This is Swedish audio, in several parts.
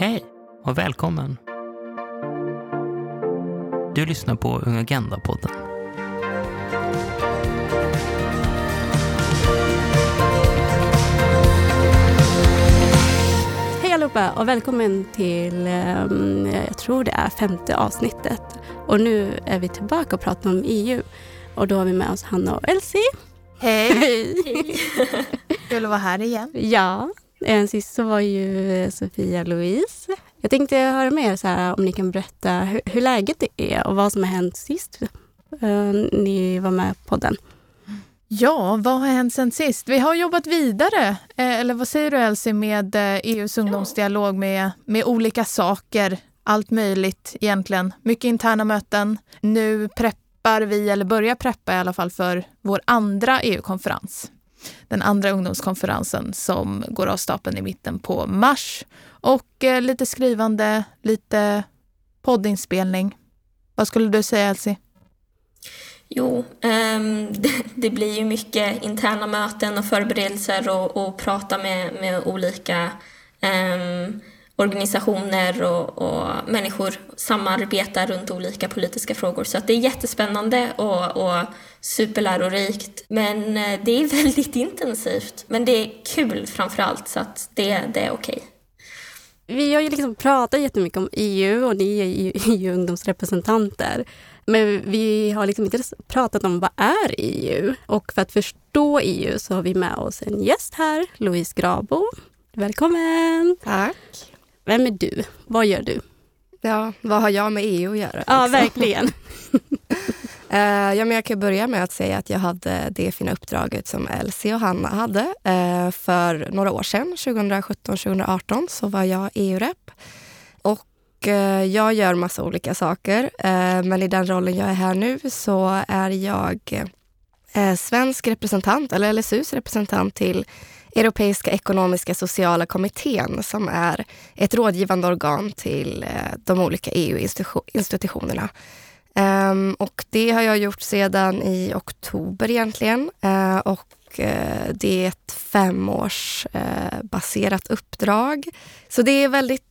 Hej och välkommen! Du lyssnar på Ung Agenda-podden. Hej allihopa och välkommen till, um, jag tror det är femte avsnittet. Och nu är vi tillbaka och pratar om EU. Och då har vi med oss Hanna och Elsie. Hej! Hej! Kul att vara här igen. Ja, sist så var ju Sofia Louise. Jag tänkte höra med er så här, om ni kan berätta hur, hur läget är och vad som har hänt sist uh, ni var med på podden. Ja, vad har hänt sen sist? Vi har jobbat vidare, eh, eller vad säger du Elsie, med eh, EUs ungdomsdialog med, med olika saker. Allt möjligt egentligen. Mycket interna möten. Nu preppar vi, eller börjar preppa i alla fall, för vår andra EU-konferens. Den andra ungdomskonferensen som går av stapeln i mitten på mars. Och eh, lite skrivande, lite poddinspelning. Vad skulle du säga Elsie? Jo, um, det, det, blir ju mycket interna möten och förberedelser och, och prata med, med olika um, organisationer och, och, människor samarbetar runt olika politiska frågor. Så att det är jättespännande och, och superlärorikt. Men eh, det är väldigt intensivt. Men det är kul framför allt, så att det, det är okej. Okay. Vi har ju liksom pratat jättemycket om EU och ni är ju EU-ungdomsrepresentanter. Men vi har liksom inte pratat om vad är EU? Och för att förstå EU så har vi med oss en gäst här, Louise Grabo. Välkommen! Tack! Vem är du? Vad gör du? Ja, vad har jag med EU att göra? Liksom? Ja, verkligen. uh, ja, men jag kan börja med att säga att jag hade det fina uppdraget som Elsie och Hanna hade. Uh, för några år sedan, 2017-2018, så var jag EU-rep. Och uh, jag gör massa olika saker. men i den rollen jag är här nu så är jag svensk representant, eller LSUs representant till Europeiska ekonomiska sociala kommittén som är ett rådgivande organ till eh, de olika EU-institutionerna. Ehm, och det har jag gjort sedan i oktober egentligen. Eh, och eh, det är ett femårsbaserat uppdrag. Så det är ett väldigt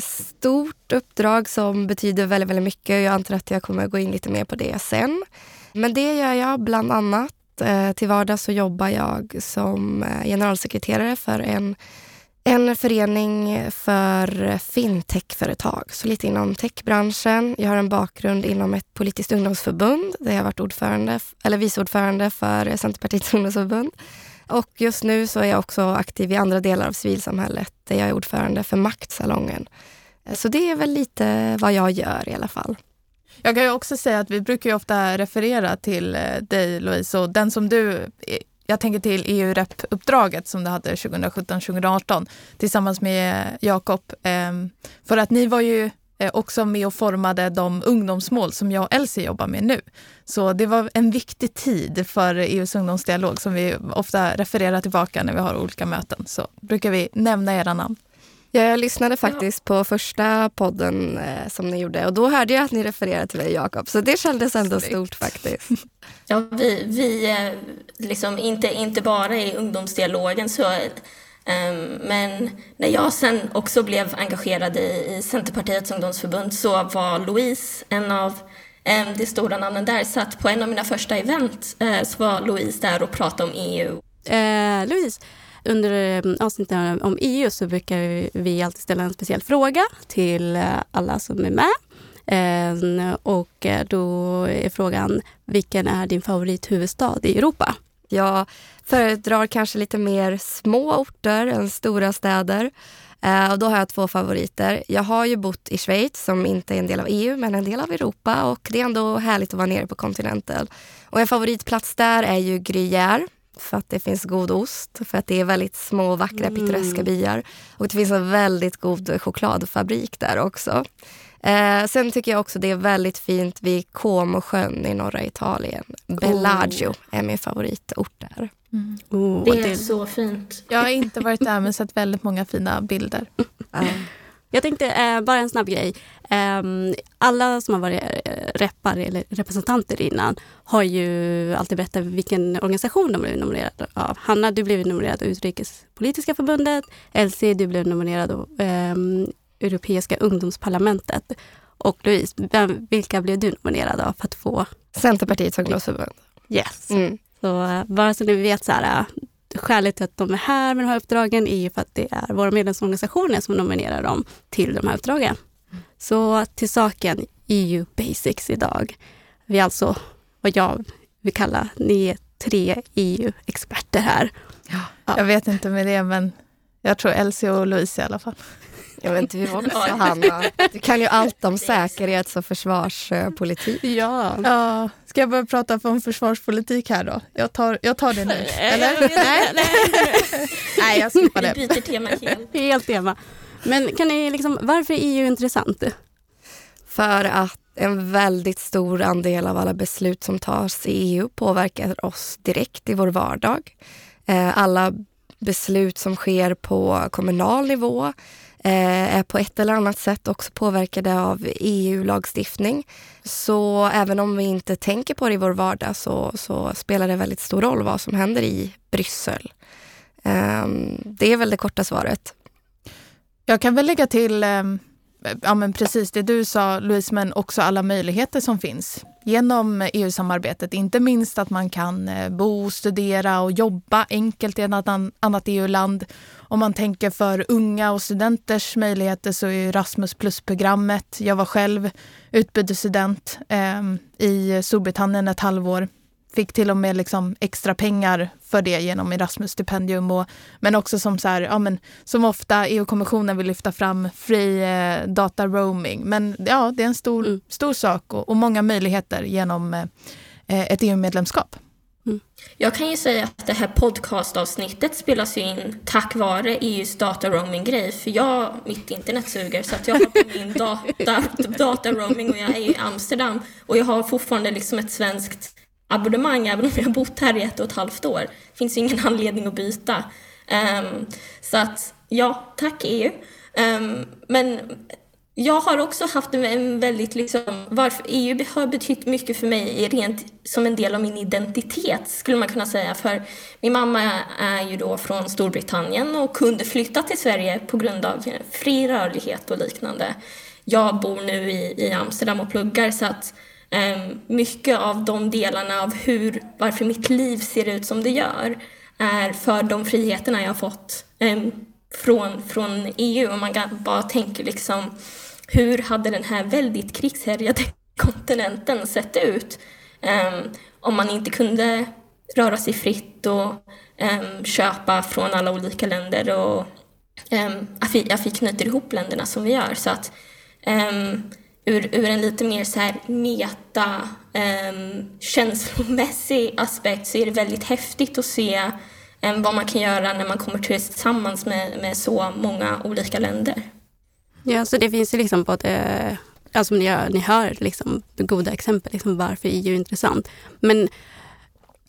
stort uppdrag som betyder väldigt, väldigt mycket. Jag antar att jag kommer gå in lite mer på det sen. Men det gör jag bland annat Eh, till vardags så jobbar jag som eh, generalsekreterare för en, en förening för fintechföretag, så lite inom techbranschen. Jag har en bakgrund inom ett politiskt ungdomsförbund där jag har varit ordförande, eller vice ordförande för Centerpartiets ungdomsförbund. Och just nu så är jag också aktiv i andra delar av civilsamhället där jag är ordförande för Maktsalongen. Så det är väl lite vad jag gör i alla fall. Jag kan ju också säga att vi brukar ju ofta referera till eh, dig Louise och den som du eh, jag tänker till EU-rep-uppdraget som du hade 2017-2018 tillsammans med eh, Jakob. Ehm, för att ni var ju också med och formade de ungdomsmål som jag och Elsie jobbar med nu. Så det var en viktig tid för EUs ungdomsdialog som vi ofta refererar tillbaka när vi har olika möten. Så brukar vi nämna era namn. Ja, jag lyssnade faktiskt ja. på första podden eh, som ni gjorde och då hörde jag att ni refererade till dig Jakob. Så det kändes ändå Snyggt. stort faktiskt. Ja, vi, vi eh, liksom inte, inte bara i ungdomsdialogen så um, men när jag sen också blev engagerad i, i Centerpartiets ungdomsförbund så var Louise en av um, de stora namnen där. Så att på en av mina första event uh, så var Louise där och pratade om EU. Uh, Louise, under avsnitten avsnittet om EU så brukar vi alltid ställa en speciell fråga till eh, alla som är med. Ehm, och eh, då är frågan, vilken är din favorithuvudstad i Europa? Jag föredrar kanske lite mer små orter än stora städer. Och då har jag två favoriter. Jag har ju bott i Schweiz som inte är en del av EU men en del av Europa och det är ändå härligt att vara nere på kontinenten. Och en favoritplats där är ju Gruyère för att det finns god ost, för att det är väldigt små, vackra, mm. pittoreska byar. Och det finns en väldigt god chokladfabrik där också. Eh, sen tycker jag också det är väldigt fint vid Comosjön i norra Italien. Bellagio oh. är min favoritort där. Mm. Oh, det är det... så fint. Jag har inte varit där men sett väldigt många fina bilder. Jag tänkte eh, bara en snabb grej. Eh, alla som har varit eh, reppar eller representanter innan har ju alltid berättat vilken organisation de blev nominerade av. Hanna, du blev nominerad av Utrikespolitiska förbundet. Elsie, du blev nominerad av ehm, Europeiska ungdomsparlamentet. Och Louise, vem, vilka blev du nominerad av för att få? Centerpartiets ungdomsförbund. Yes. Mm. Så eh, bara så ni vet så här, eh, skälet till att de är här med de här uppdragen är ju för att det är våra medlemsorganisationer som nominerar dem till de här uppdragen. Så till saken EU Basics idag. Vi är alltså vad jag vill kalla, ni är tre EU-experter här. Ja. Jag vet inte med det, men jag tror Elsie och Louise i alla fall. Jag vet inte, vi också Hanna. Du kan ju allt om säkerhets och försvarspolitik. Ja. ja. Ska jag börja prata om försvarspolitik här då? Jag tar, jag tar det nu. Eller? nej, nej. nej, jag skippar det. Vi byter tema helt. Helt tema. Men kan ni liksom, varför är EU intressant? För att en väldigt stor andel av alla beslut som tas i EU påverkar oss direkt i vår vardag. Eh, alla beslut som sker på kommunal nivå Eh, är på ett eller annat sätt också påverkade av EU-lagstiftning. Så även om vi inte tänker på det i vår vardag så, så spelar det väldigt stor roll vad som händer i Bryssel. Ehm, det är väl det korta svaret. Jag kan väl lägga till ehm, ja, men precis det du sa Louise, men också alla möjligheter som finns genom EU-samarbetet. Inte minst att man kan eh, bo, studera och jobba enkelt i ett annat EU-land. Om man tänker för unga och studenters möjligheter så är Erasmus plus-programmet. Jag var själv utbytesstudent eh, i Storbritannien ett halvår fick till och med liksom extra pengar för det genom Erasmus-stipendium. Men också som, så här, ja, men, som ofta EU-kommissionen vill lyfta fram free eh, data roaming. Men ja, det är en stor, mm. stor sak och, och, många möjligheter genom eh, ett EU-medlemskap. Mm. Jag kan ju säga att det här podcastavsnittet spelas in tack vare EUs data roaming-grej. För jag, mitt internet suger så att jag har på min data, data roaming och jag är i Amsterdam. Och jag har fortfarande liksom ett svenskt abonnemang även om jag har bott här i ett och ett halvt år. Det finns ju ingen anledning att byta. Um, så att ja, tack EU. Um, ehm, men jag har också haft en väldigt, liksom, varför EU har betytt mycket för mig rent som en del av min identitet skulle man kunna säga. För min mamma är ju då från Storbritannien och kunde flytta till Sverige på grund av eh, fri rörlighet och liknande. Jag bor nu i, i Amsterdam och pluggar så att Ehm, mycket av de delarna av hur, varför mitt liv ser ut som det gör är för de friheterna jag har fått ehm, från, från EU. Om man bara tänker liksom hur hade den här väldigt krigshärjade kontinenten sett ut ehm, om man inte kunde röra sig fritt och köpa från alla olika länder och att, vi, att vi knyter ihop länderna som vi gör. Så att ur, ur en lite mer så här meta, um, känslomässig aspekt så är det väldigt häftigt att se um, vad man kan göra när man kommer tillsammans med, med så många olika länder. Ja, så det finns ju liksom både, alltså ni, ni hör liksom goda exempel liksom varför EU är intressant. Men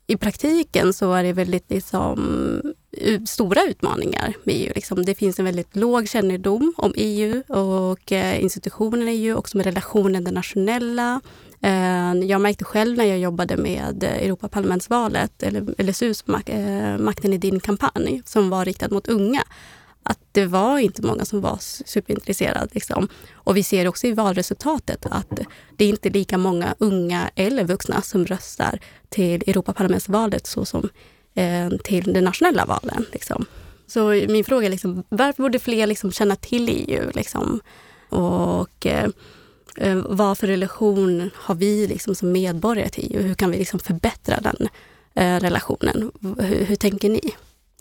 i praktiken så är det väldigt liksom, Eh, stora utmaningar med EU. Liksom. Det finns en väldigt låg kännedom om EU och eh, institutionerna i EU, också med relationen det nationella. Eh, jag märkte själv när jag jobbade med Europaparlamentsvalet, eller LSUs mak Makten i din kampanj, som var riktad mot unga, att det var inte många som var superintresserade. Liksom. Och vi ser också i valresultatet att det är inte lika många unga eller vuxna som röstar till Europaparlamentsvalet så som till de nationella valen. Liksom. Så min fråga är liksom, varför borde fler liksom känna till EU? Liksom? Och eh, eh, vad för relation har vi liksom som medborgare till EU? Hur kan vi liksom förbättra den eh, relationen? Hur, hur tänker ni?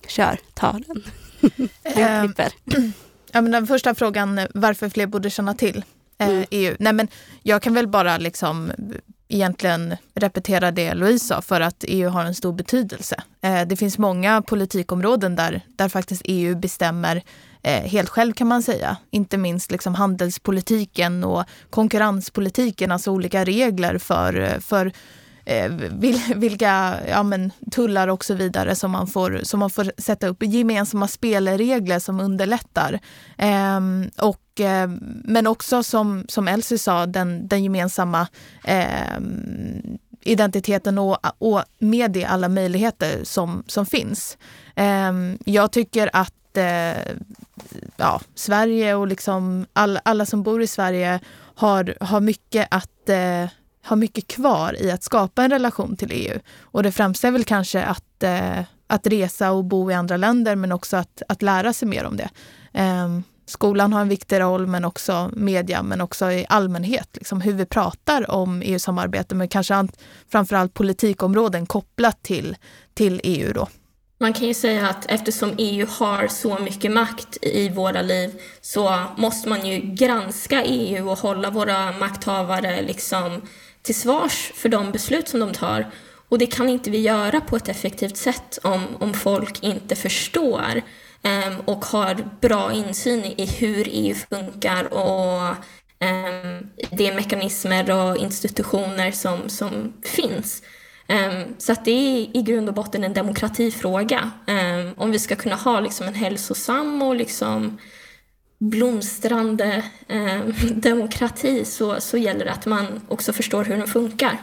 Kör, ta den. Jag eh, ja, men den första frågan, varför fler borde känna till eh, mm. EU. Nej, men jag kan väl bara liksom egentligen repetera det Louise sa, för att EU har en stor betydelse. Eh, det finns många politikområden där, där faktiskt EU bestämmer eh, helt själv kan man säga. Inte minst liksom handelspolitiken och konkurrenspolitiken, alltså olika regler för, eh, för eh, vilka ja, men, tullar och så vidare som man, får, som man får sätta upp. Gemensamma spelregler som underlättar. Eh, och, eh, men också som, som Elsie sa, den, den gemensamma ehm, identiteten och, och med det alla möjligheter som, som finns. Ehm, jag tycker att eh, ja, Sverige och liksom all, alla som bor i Sverige har, har, mycket att, eh, har mycket kvar i att skapa en relation till EU. Och det främsta är väl kanske att, eh, att resa och bo i andra länder men också att, att lära sig mer om det. Eh, skolan har en viktig roll, men också media, men också i allmänhet. Liksom hur vi pratar om EU-samarbete, men kanske framförallt politikområden kopplat till, till EU. Då. Man kan ju säga att eftersom EU har så mycket makt i våra liv så måste man ju granska EU och hålla våra makthavare liksom till svars för de beslut som de tar. Och det kan inte vi göra på ett effektivt sätt om, om folk inte förstår um, och har bra insyn i hur EU funkar och um, de mekanismer och institutioner som, som finns. Um, så att det är i grund och botten en demokratifråga. Um, om vi ska kunna ha liksom en hälsosam och liksom blomstrande eh, demokrati så, så gäller det att man också förstår hur den funkar.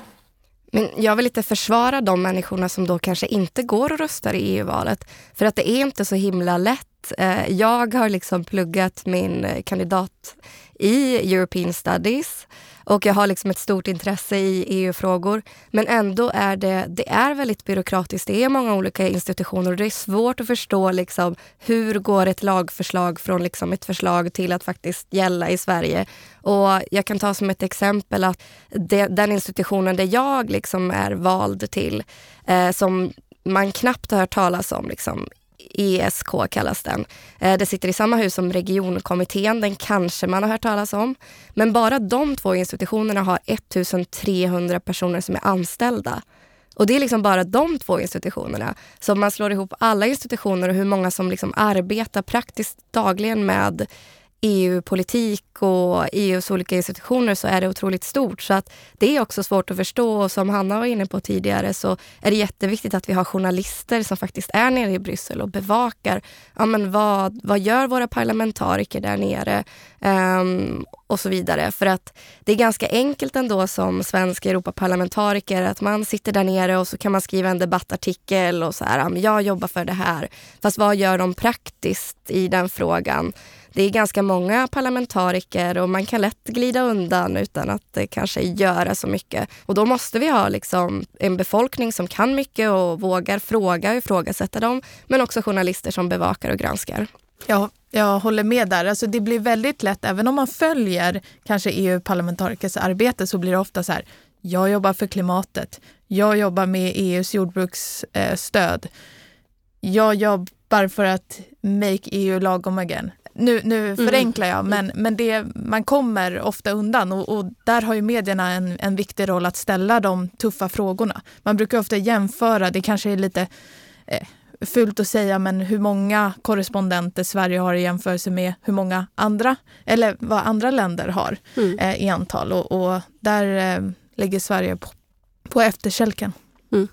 Men jag vill lite försvara de människorna som då kanske inte går och röstar i EU-valet. För att det är inte så himla lätt. Eh, jag har liksom pluggat min eh, kandidat i European Studies och jag har liksom ett stort intresse i EU-frågor. Men ändå är det, det är väldigt byråkratiskt. Det är många olika institutioner och det är svårt att förstå liksom hur går ett lagförslag från liksom ett förslag till att faktiskt gälla i Sverige. Och Jag kan ta som ett exempel att det, den institutionen där jag liksom är vald till, eh, som man knappt har hört talas om liksom, ESK kallas den. Eh, det sitter i samma hus som regionkommittén, den kanske man har hört talas om. Men bara de två institutionerna har 1300 personer som är anställda. Och det är liksom bara de två institutionerna. Så om man slår ihop alla institutioner och hur många som liksom arbetar praktiskt dagligen med EU-politik och EUs olika institutioner så är det otroligt stort. Så att det är också svårt att förstå och som Hanna var inne på tidigare så är det jätteviktigt att vi har journalister som faktiskt är nere i Bryssel och bevakar ja, men vad, vad gör våra parlamentariker där nere um, och så vidare. För att det är ganska enkelt ändå som svensk Europaparlamentariker att man sitter där nere och så kan man skriva en debattartikel och så här, jag jobbar för det här. Fast vad gör de praktiskt i den frågan? Det är ganska många parlamentariker och man kan lätt glida undan utan att kanske göra så mycket. Och då måste vi ha liksom en befolkning som kan mycket och vågar fråga och ifrågasätta dem. Men också journalister som bevakar och granskar. Ja, jag håller med där. Alltså det blir väldigt lätt, även om man följer kanske EU-parlamentarikers arbete så blir det ofta så här, jag jobbar för klimatet, jag jobbar med EUs jordbruksstöd, jag jobbar för att make EU lagom again. Nu, nu mm. förenklar jag, men, men det, man kommer ofta undan och, och, där har ju medierna en, en viktig roll att ställa de tuffa frågorna. Man brukar ofta jämföra, det kanske är lite eh, fult att säga, men hur många korrespondenter Sverige har i jämförelse med hur många andra, eller vad andra länder har mm. eh, i antal. Och, och där eh, ligger Sverige på, på efterkälken. Mm.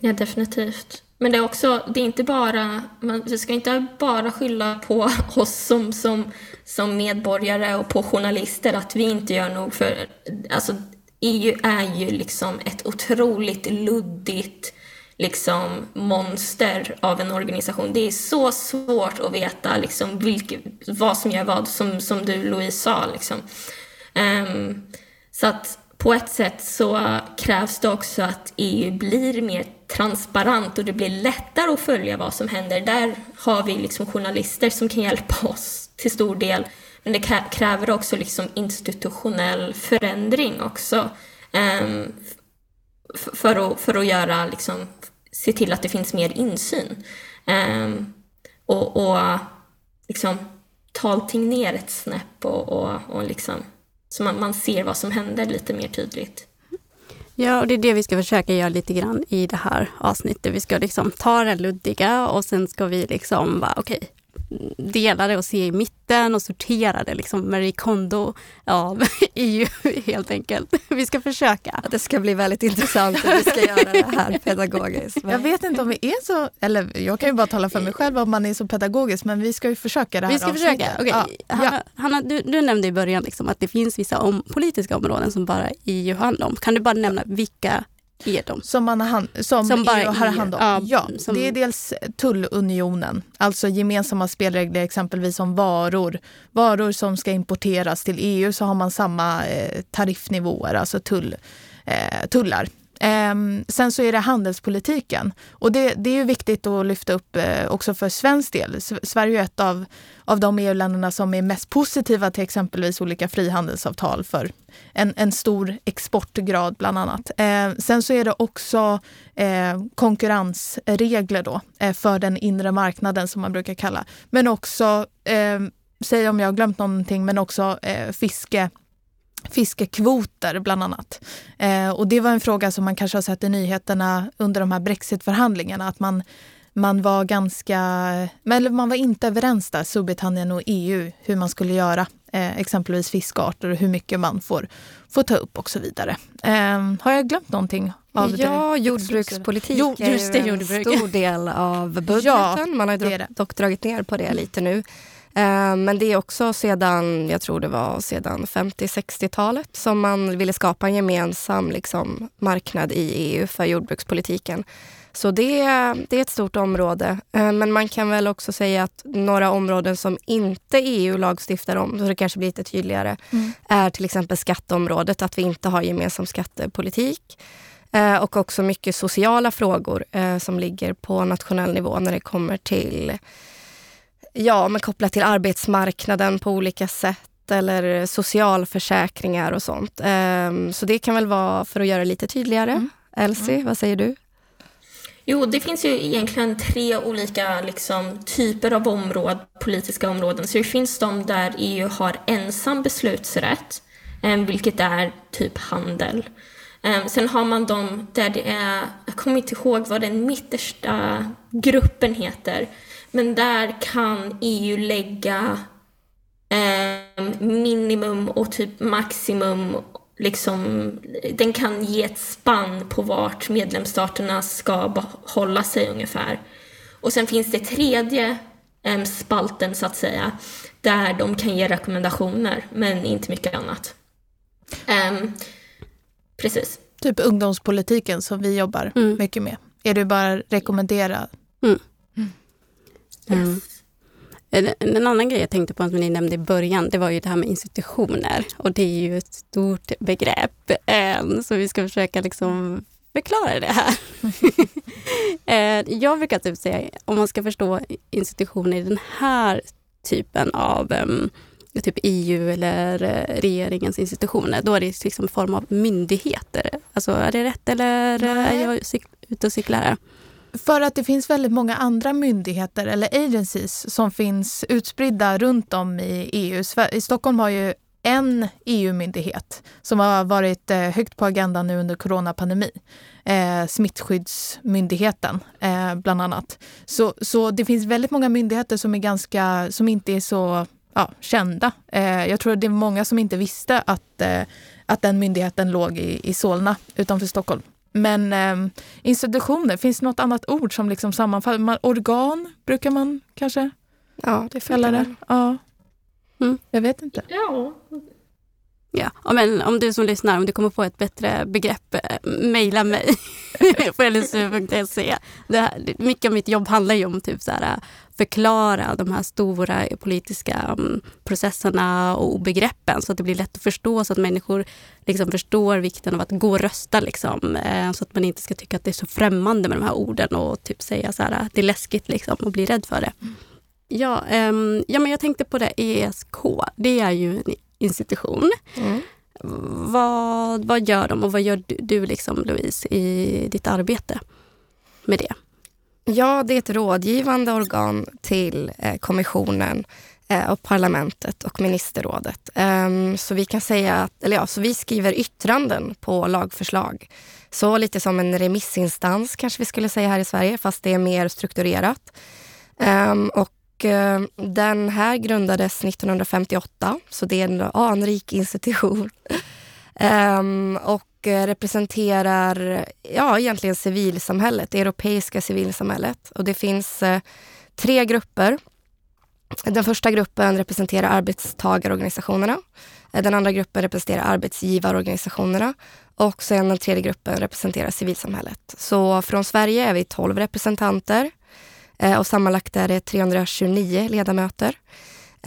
Ja, definitivt. Men det är också, det är inte bara, man, vi ska inte bara skylla på oss som, som, som medborgare och på journalister att vi inte gör nog för, alltså EU är ju liksom ett otroligt luddigt liksom monster av en organisation. Det är så svårt att veta liksom vilket, vad som gör vad, som, som du Louise sa. Liksom. Um, så att på ett sätt så krävs det också att EU blir mer transparent och det blir lättare att följa vad som händer. Där har vi liksom journalister som kan hjälpa oss till stor del. Men det kräver också liksom institutionell förändring också. Um, för, att, för att göra, liksom, se till att det finns mer insyn. Um, och, och liksom ta allting ner ett snäpp och, och, och liksom så man, man ser vad som händer lite mer tydligt. Ja, och det är det vi ska försöka göra lite grann i det här avsnittet. Vi ska liksom ta det luddiga och sen ska vi liksom bara, okej, okay, dela det och se i mitten och sortera det liksom Marie Kondo av EU helt enkelt. Vi ska försöka. Det ska bli väldigt intressant hur vi ska göra det här pedagogiskt. Jag vet inte om vi är så, eller jag kan ju bara tala för mig själv om man är så pedagogisk, men vi ska ju försöka det här Vi ska försöka. Okay. Ja. Hanna, Hanna du, du, nämnde i början liksom att det finns vissa om, politiska områden som bara EU handlar om. Kan du bara nämna vilka är de. Som, man har, hand, som, Som bara EU har hand om? ja, Ja, som- det är dels tullunionen, alltså gemensamma spelregler exempelvis om varor. Varor som ska importeras till EU så har man samma eh, tariffnivåer, alltså tull, eh, tullar. Ehm, sen så är det handelspolitiken. Och det, det är ju viktigt att lyfta upp eh, också för svensk del. S- Sverige är ett av, av de EU-länderna som är mest positiva till exempelvis olika frihandelsavtal för en, en stor exportgrad bland annat. Eh, sen så är det också eh, konkurrensregler då eh, för den inre marknaden som man brukar kalla. Men också, eh, säg om jag har glömt någonting, men också eh, fiske fiskekvoter bland annat. Eh, och det var en fråga som man kanske har sett i nyheterna under de här brexitförhandlingarna, att man, man var ganska, eller man var inte överens där, Storbritannien och EU, hur man skulle göra, eh, exempelvis fiskarter och hur mycket man får, får ta upp och så vidare. Eh, har jag glömt någonting? Av det? Ja, jordbrukspolitik Jo, är just det, ju en jordbruk. stor del av budgeten. Ja, Man har det är det. dock dragit ner på det lite nu. Eh, Men det är också sedan, jag tror det var sedan 50-60-talet som man ville skapa en gemensam liksom, marknad i EU för jordbrukspolitiken. Så det, det är ett stort område. Eh, Men man kan väl också säga att några områden som inte EU lagstiftar om, så det kanske blir lite tydligare, Mm. är till exempel skatteområdet, att vi inte har gemensam skattepolitik. Eh, och också mycket sociala frågor som ligger på nationell nivå när det kommer till, ja men kopplat till arbetsmarknaden på olika sätt eller socialförsäkringar och sånt. Eh, så det kan väl vara för att göra det lite tydligare. Mm. Elsie, vad säger du? Jo, det finns ju egentligen tre olika liksom, typer av områden, politiska områden. Så det finns de där EU har ensam beslutsrätt, eh, vilket är typ handel. Eh, Sen har man de där det är, jag kommer inte ihåg vad den mittersta gruppen heter, men där kan EU lägga eh, minimum och typ maximum liksom, den kan ge ett spann på vart medlemsstaterna ska hålla sig ungefär. Och sen finns det tredje em, spalten så att säga, där de kan ge rekommendationer, men inte mycket annat. Em, precis. Typ ungdomspolitiken som vi jobbar Mm. mycket med. Är det bara rekommendera? Mm. En, en annan grej jag tänkte på som ni nämnde i början, det var ju det här med institutioner. Och det är ju ett stort begrepp. eh, Så vi ska försöka liksom förklara det här. Eh, jag brukar typ säga, om man ska förstå institutioner i den här typen av em, typ EU eller eh, regeringens institutioner, då är det liksom form av myndigheter. Alltså är det rätt eller eh, Nej. är jag ute och cyklar? För att det finns väldigt många andra myndigheter eller agencies som finns utspridda runt om i EU. I Stockholm har ju en EU-myndighet som har varit eh, högt på agendan nu under coronapandemi. Eh, smittskyddsmyndigheten eh, bland annat. Så, så det finns väldigt många myndigheter som, är ganska, som inte är så ja, kända. Eh, jag tror att det är många som inte visste att, eh, att den myndigheten låg i, i Solna utanför Stockholm. Men eh, institutioner, finns det något annat ord som liksom sammanfaller? Man, organ brukar man kanske Ja, det kalla det. Ja. Mm. Jag vet inte. Ja, Ja, men om du som lyssnar, om du kommer på ett bättre begrepp, eh, mejla mig på lsu.se. Mycket av mitt jobb handlar ju om typ så här, förklara de här stora politiska mm, processerna och begreppen så att det blir lätt att förstå så att människor liksom förstår vikten av att gå och rösta. Liksom, eh, så att man inte ska tycka att det är så främmande med de här orden och typ säga så här, det är läskigt liksom, och bli rädd för det. Ja, ehm, ja, men jag tänkte på det ESK. Det är ju en institution. Mm. Vad, vad gör de och vad gör du, du liksom, Louise i ditt arbete med det? Ja, det är ett rådgivande organ till eh, kommissionen eh, och parlamentet och ministerrådet. Ehm, så vi kan säga att, eller ja, så vi skriver yttranden på lagförslag. Så lite som en remissinstans kanske vi skulle säga här i Sverige, fast det är mer strukturerat. Ehm, och Eh, den här grundades 1958, så det är en anrik institution. um, och eh, representerar ja, egentligen civilsamhället, det europeiska civilsamhället. Och det finns eh, tre grupper Den första gruppen representerar arbetstagarorganisationerna. Eh, den andra gruppen representerar arbetsgivarorganisationerna och sen den tredje gruppen representerar civilsamhället. Så från Sverige är vi 12 representanter och sammanlagt är det 329 ledamöter.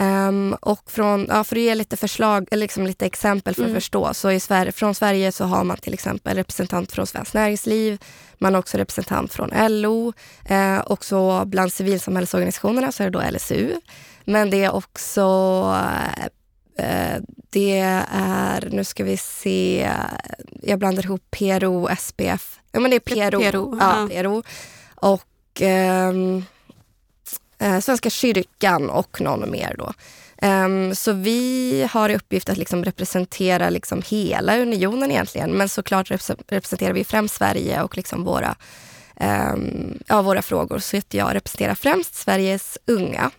Um, och från, ja, för att ge lite förslag, eller liksom lite exempel för mm. att förstå, så i Sverige, från Sverige så har man till exempel representant från Svenskt Näringsliv, man har också representant från LO, eh, också bland civilsamhällesorganisationerna så är det då LSU. Men det är också, eh, det är, nu ska vi se, jag blandar ihop PRO, SPF, ja men det är PRO, PRO, ja, PRO. och eh, eh, Svenska kyrkan och någon mer. Då. Um, så vi har i uppgift att liksom representera liksom hela unionen egentligen. Men såklart representerar vi främst Sverige och liksom våra, um, ja, våra frågor. Så jag representerar främst Sveriges unga.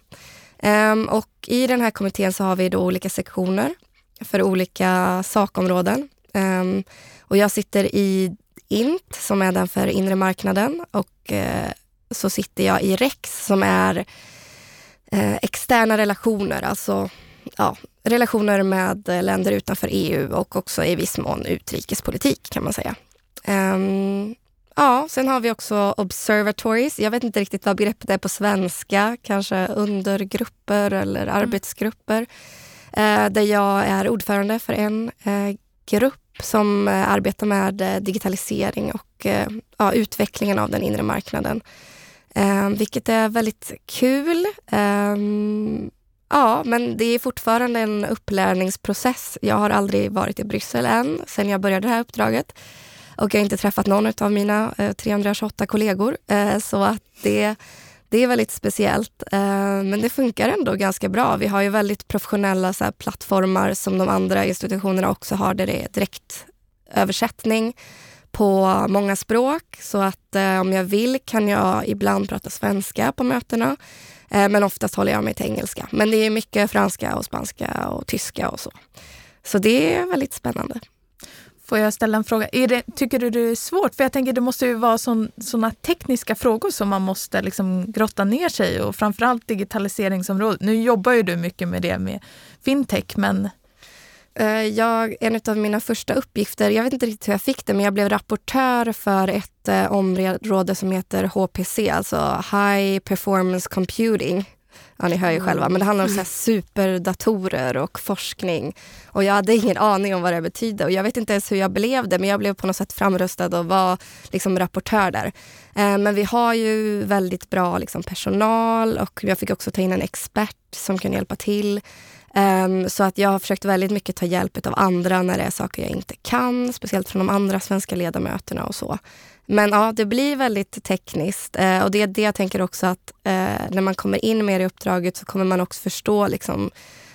Um, och I den här kommittén så har vi då olika sektioner för olika sakområden. och jag sitter i INT som är den för inre marknaden och uh, så sitter jag i REX som är eh, externa relationer, alltså ja, relationer med länder utanför EU och också i viss mån utrikespolitik kan man säga. Um, ja, sen har vi också observatories. Jag vet inte riktigt vad begreppet är på svenska. Kanske undergrupper eller mm. arbetsgrupper. Uh, där jag är ordförande för en uh, grupp som uh, arbetar med digitalisering och ja, utvecklingen av den inre marknaden. Eh, vilket är väldigt kul. Eh, ja, men det är fortfarande en upplärningsprocess. Jag har aldrig varit i Bryssel än, sen jag började det här uppdraget. Och jag har inte träffat någon av mina eh, 328 kollegor. Eh, så att det, det är väldigt speciellt. Eh, men det funkar ändå ganska bra. Vi har ju väldigt professionella så här, plattformar som de andra institutionerna också har, där det är direktöversättning på många språk så att eh, om jag vill kan jag ibland prata svenska på mötena. Eh, men oftast håller jag mig till engelska. Men det är mycket franska och spanska och tyska och så. Så det är väldigt spännande. Får jag ställa en fråga? Är det, tycker du det är svårt? För jag tänker det måste ju vara sådana tekniska frågor som man måste liksom grotta ner sig i och framförallt digitaliseringsområdet. Nu jobbar ju du mycket med det med fintech men jag, en av mina första uppgifter, jag vet inte riktigt hur jag fick det, men jag blev rapportör för ett eh, område som heter HPC, alltså High Performance Computing. Ja, ni hör ju själva, men det handlar om så superdatorer och forskning. Och jag hade ingen aning om vad det betydde och jag vet inte ens hur jag blev det, men jag blev på något sätt framröstad och var liksom rapportör där. Eh, men vi har ju väldigt bra liksom, personal och jag fick också ta in en expert som kan hjälpa till. Um, så att jag har försökt väldigt mycket ta hjälp av andra när det är saker jag inte kan, speciellt från de andra svenska ledamöterna och så. Men ja, det blir väldigt tekniskt uh, och det är det jag tänker också att uh, när man kommer in mer i uppdraget så kommer man också förstå liksom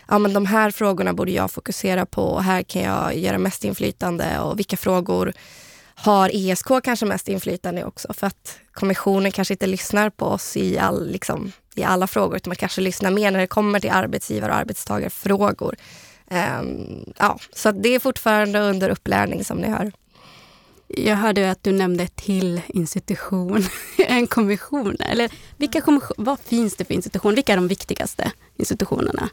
ja, men de här frågorna borde jag fokusera på och här kan jag göra mest inflytande och vilka frågor har ESK kanske mest inflytande också för att kommissionen kanske inte lyssnar på oss i, all, liksom, i alla frågor utan man kanske lyssnar mer när det kommer till arbetsgivar och arbetstagarfrågor. Um, ja, så det är fortfarande under upplärning som ni hör. Jag hörde att du nämnde till institution, en kommission. Eller vilka kommission, vad finns det för institutioner? Vilka är de viktigaste institutionerna?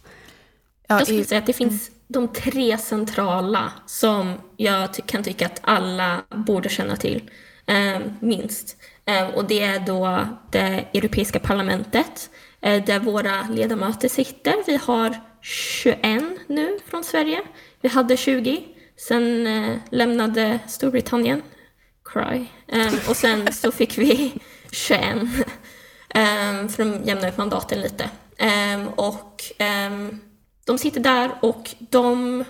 jag skulle säga att det finns de tre centrala som jag ty kan tycka att alla borde känna till, eh, minst. Eh, och det är då det Europeiska parlamentet, eh, där våra ledamöter sitter. Vi har 21 nu från Sverige. Vi hade 20. Sen eh, lämnade Storbritannien. Cry. Ehm, och sen så fick vi 21. För de jämnade ut mandaten lite. Ehm, och ehm, de sitter där och de...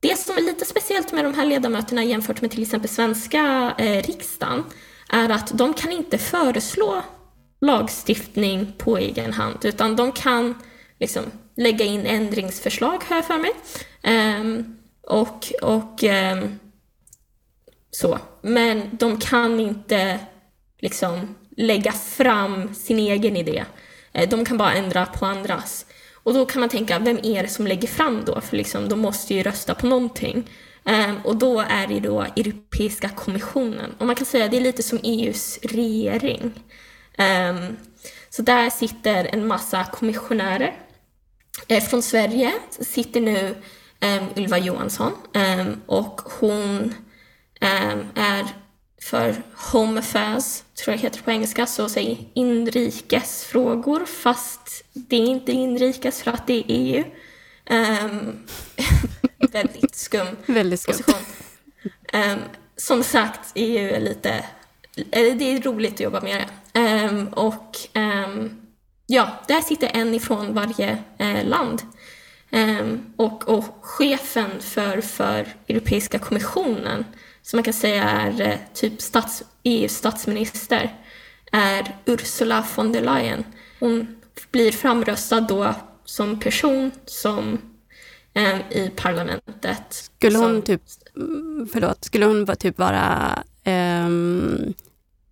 Det som är lite speciellt med de här ledamöterna jämfört med till exempel svenska eh, riksdagen är att de kan inte föreslå lagstiftning på egen hand utan de kan liksom lägga in ändringsförslag, har jag för mig. Um, och och um, så. Men de kan inte liksom lägga fram sin egen idé. Eh, de kan bara ändra på andras. Och då kan man tänka, vem är det som lägger fram då? För liksom, de måste ju rösta på någonting. Um, och då är det då Europeiska kommissionen. Och man kan säga att det är lite som EUs regering. Um, Så där sitter en massa kommissionärer. Eh, från Sverige sitter nu ehm, Ylva Johansson och hon är för Home Affairs, tror jag heter på engelska, så säg inrikesfrågor, fast det är inte inrikes för att det är EU. Um, väldigt skum väldigt skum. position. Um, som sagt, EU är lite... Det är roligt att jobba med det. Um, och ja, där sitter en ifrån varje uh, land. och, och chefen för, för Europeiska kommissionen som man kan säga är eh, typ stats, EUs statsminister, är Ursula von der Leyen. Hon blir framröstad då som person som eh, i parlamentet. Skulle hon som, typ, förlåt, skulle hon typ vara um,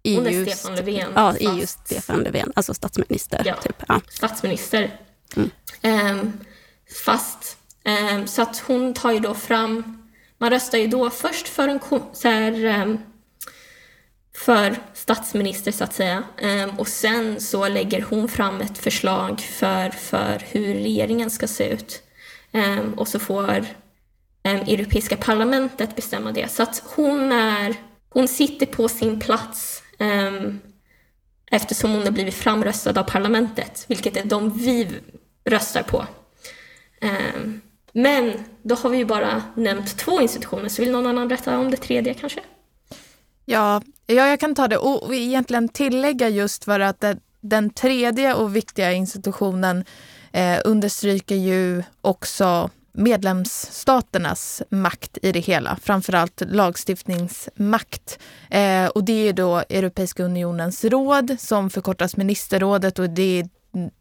EUs, hon är Stefan Löfven. Ja, EUs Stefan Löfven, alltså statsminister. Ja, typ. ja. statsminister. Mm. Um, fast, um, så att hon tar ju då fram man röstar ju då först för en så här, ehm, för statsminister så att säga. Ehm, och sen så lägger hon fram ett förslag för, för hur regeringen ska se ut. Ehm, och så får Europeiska parlamentet bestämma det. Så att hon, är, hon sitter på sin plats eftersom hon har blivit framröstad av parlamentet, vilket är de vi röstar på. Men då har vi ju bara nämnt två institutioner, så vill någon annan berätta om det tredje kanske? Ja, ja jag kan ta det och egentligen tillägga just för att det, den tredje och viktiga institutionen eh, understryker ju också medlemsstaternas makt i det hela, framförallt lagstiftningsmakt. Eh, och det är då Europeiska unionens råd som förkortas ministerrådet och det är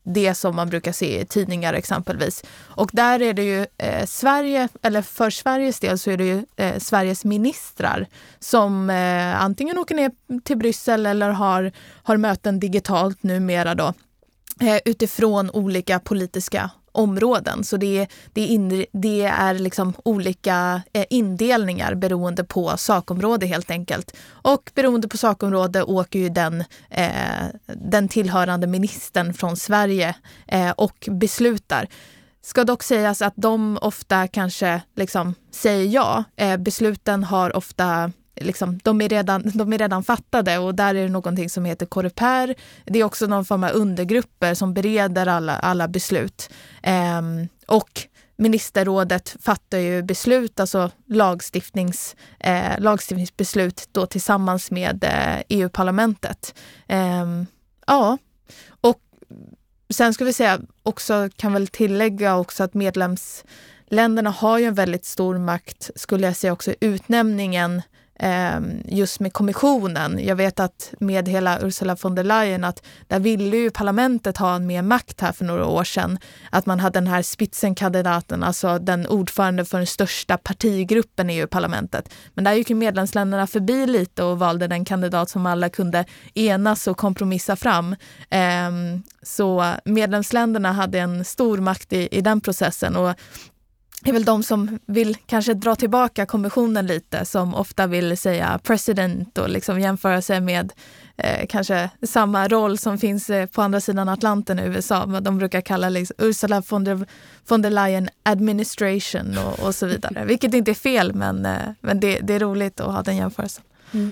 det som man brukar se i tidningar exempelvis. Och där är det ju eh, Sverige, eller för Sveriges del så är det ju eh, Sveriges ministrar som eh, antingen åker ner till Bryssel eller har, har möten digitalt numera då eh, utifrån olika politiska områden. Så det, det, in, det är liksom olika eh, indelningar beroende på sakområde helt enkelt. Och beroende på sakområde åker ju den, eh, den tillhörande ministern från Sverige eh, och beslutar. Ska dock sägas att de ofta kanske liksom säger ja. Eh, besluten har ofta liksom, de, är redan, de är redan fattade och där är det någonting som heter Coreper. Det är också någon form av undergrupper som bereder alla, alla beslut. Eh, och ministerrådet fattar ju beslut, alltså lagstiftnings, eh, lagstiftningsbeslut då tillsammans med eh, EU-parlamentet. Eh, ja, och sen ska vi säga också, kan väl tillägga också att medlemsländerna har ju en väldigt stor makt, skulle jag säga också utnämningen Ehm, just med kommissionen. Jag vet att med hela Ursula von der Leyen att där ville ju parlamentet ha mer makt här för några år sedan. Att man hade den här spitsenkandidaten, alltså den ordförande för den största partigruppen i EU-parlamentet. Men där gick ju medlemsländerna förbi lite och valde den kandidat som alla kunde enas och kompromissa fram. Ehm, så medlemsländerna hade en stor makt i, i den processen och är väl de som vill kanske dra tillbaka kommissionen lite, som ofta vill säga president och liksom jämföra sig med eh, kanske samma roll som finns eh, på andra sidan Atlanten i USA. Men de brukar kalla liksom Ursula von der, von der Leyen administration och, och så vidare. Vilket inte är fel, men, eh, men det, det, är roligt att ha den jämförelsen. Mm.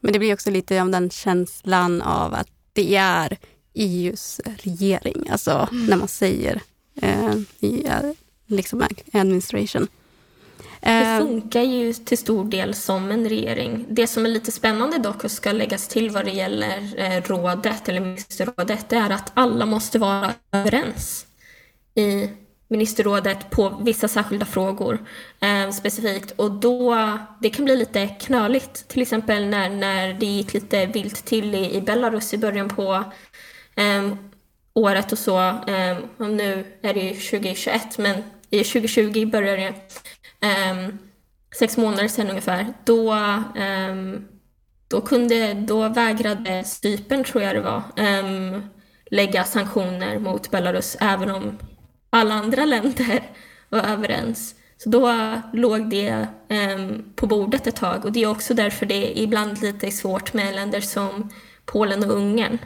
Men det blir också lite av den känslan av att det är EUs regering, alltså mm. när man säger eh, liksom administration. Det eh, funkar ju till stor del som en regering. Det som är lite spännande dock och ska läggas till vad det gäller eh, rådet eller ministerrådet, det är att alla måste vara överens i ministerrådet på vissa särskilda frågor eh, specifikt. Och då, det kan bli lite knöligt, till exempel när, när det gick lite vilt till i, i Belarus i början på eh, året och så. Eh, och nu är det ju 2021, men i 2020 började det, um, sex månader sedan ungefär, då, um, då, kunde, då vägrade Cypern, tror jag det var, um, lägga sanktioner mot Belarus även om alla andra länder var överens. Så då låg det um, på bordet ett tag och det är också därför det ibland lite svårt med länder som Polen och Ungern.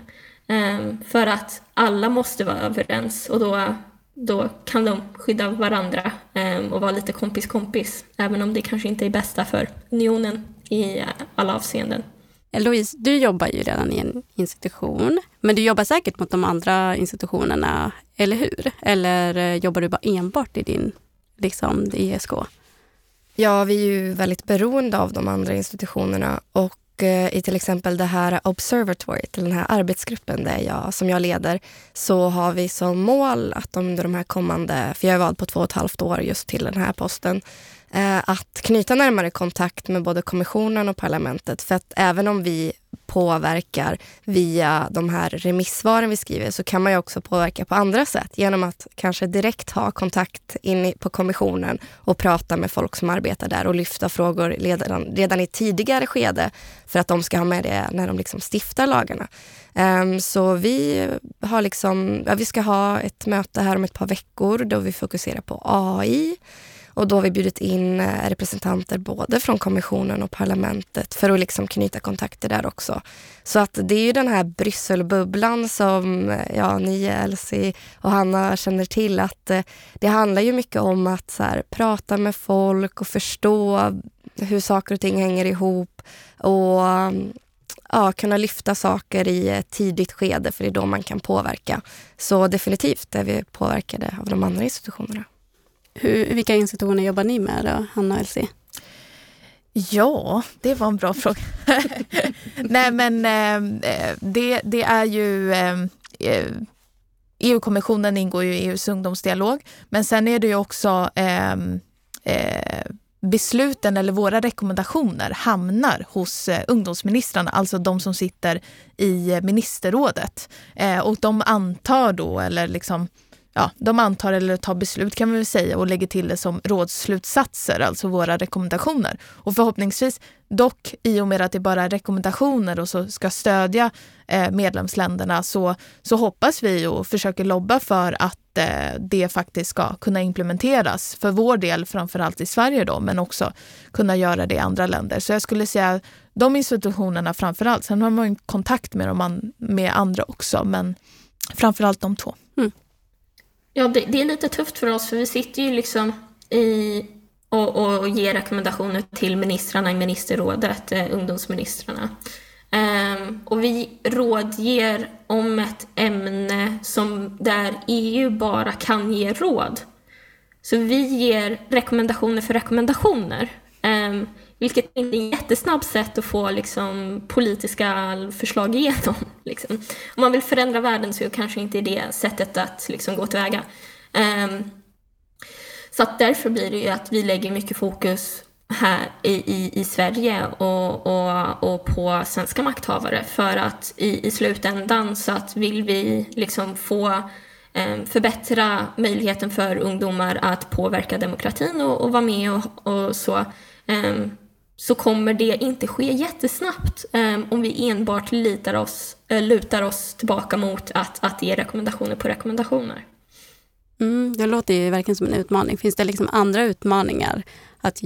För att alla måste vara överens och då, då kan de skydda varandra ehm, och vara lite kompis-kompis. Även om det kanske inte är bästa för unionen i alla avseenden. Louise, du jobbar ju redan i en institution, men du jobbar säkert mot de andra institutionerna, eller hur? Eller eh, jobbar du bara enbart i din liksom, ESK? Ja, vi är ju väldigt beroende av de andra institutionerna och eh, Eh, i till exempel det här observatoriet, den här arbetsgruppen där jag, som jag leder, så har vi som mål att under de här kommande, för jag är vald på två och ett halvt år just till den här posten, Eh, att knyta närmare kontakt med både kommissionen och parlamentet. För att även om vi påverkar via de här remissvaren vi skriver så kan man ju också påverka på andra sätt genom att kanske direkt ha kontakt in på kommissionen och prata med folk som arbetar där och lyfta frågor redan, redan i tidigare skede för att de ska ha med det när de liksom stiftar lagarna. Um, så vi har liksom, ja, vi ska ha ett möte här om ett par veckor då vi fokuserar på AI och då har vi bjudit in eh, representanter både från kommissionen och parlamentet för att liksom knyta kontakter där också. Så att det är ju den här Brysselbubblan som eh, ja, ni, Elsie och Hanna känner till att eh, det handlar ju mycket om att så här, prata med folk och förstå hur saker och ting hänger ihop och ja, kunna lyfta saker i ett tidigt skede för det är då man kan påverka. Så definitivt är vi påverkade av de andra institutionerna. Hur, vilka institutioner jobbar ni med då, Hanna och Elsie? Ja, det var en bra fråga. Nej men ehm, eh, det, det är ju ehm, eh, EU-kommissionen ingår ju i EUs ungdomsdialog, men sen är det ju också eh, eh, besluten eller våra rekommendationer hamnar hos eh, ungdomsministrarna, alltså de som sitter i eh, ministerrådet. Eh, och de antar då, eller liksom ja, de antar eller tar beslut kan vi väl säga och lägger till det som rådsslutsatser, alltså våra rekommendationer. Och förhoppningsvis, dock i och med att det bara är rekommendationer och så ska stödja eh, medlemsländerna så, så hoppas vi och försöker lobba för att eh, det faktiskt ska kunna implementeras för vår del, framförallt i Sverige då, men också kunna göra det i andra länder. Så jag skulle säga de institutionerna framförallt. Sen har man kontakt med, dem, med andra också, men framförallt de två. Ja, det, det, är lite tufft för oss för vi sitter ju liksom i och, och ger rekommendationer till ministrarna i ministerrådet, eh, ungdomsministrarna. Um, och vi rådger om ett ämne som där EU bara kan ge råd. Så vi ger rekommendationer för rekommendationer. Um, vilket inte är ett jättesnabbt sätt att få liksom, politiska förslag igenom. Liksom. Om man vill förändra världen så är det kanske inte det sättet att liksom, gå tillväga. Um, så att därför blir det ju att vi lägger mycket fokus här i, i, i Sverige och, och, och på svenska makthavare för att i, i slutändan så att vill vi liksom få ehm, förbättra möjligheten för ungdomar att påverka demokratin och, och vara med och, och så um, så kommer det inte ske jättesnabbt um, om vi enbart litar oss, uh, lutar oss tillbaka mot att, att ge rekommendationer på rekommendationer. Mm, det låter ju verkligen som en utmaning. Finns det liksom andra utmaningar att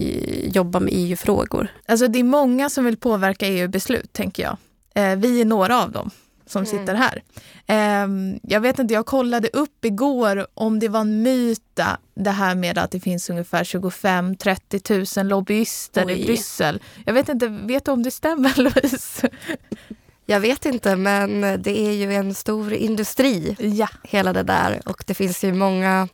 jobba med EU-frågor? Alltså det är många som vill påverka EU-beslut, tänker jag. Eh, vi är några av dem som mm. sitter här. Eh, jag vet inte, jag kollade upp igår om det var en myta det här med att det finns ungefär 25-30 000 lobbyister Oj. i Bryssel. Jag vet inte, vet du om det stämmer Louise? Jag vet inte, men det är ju en stor industri, ja. hela det där. Och det finns ju många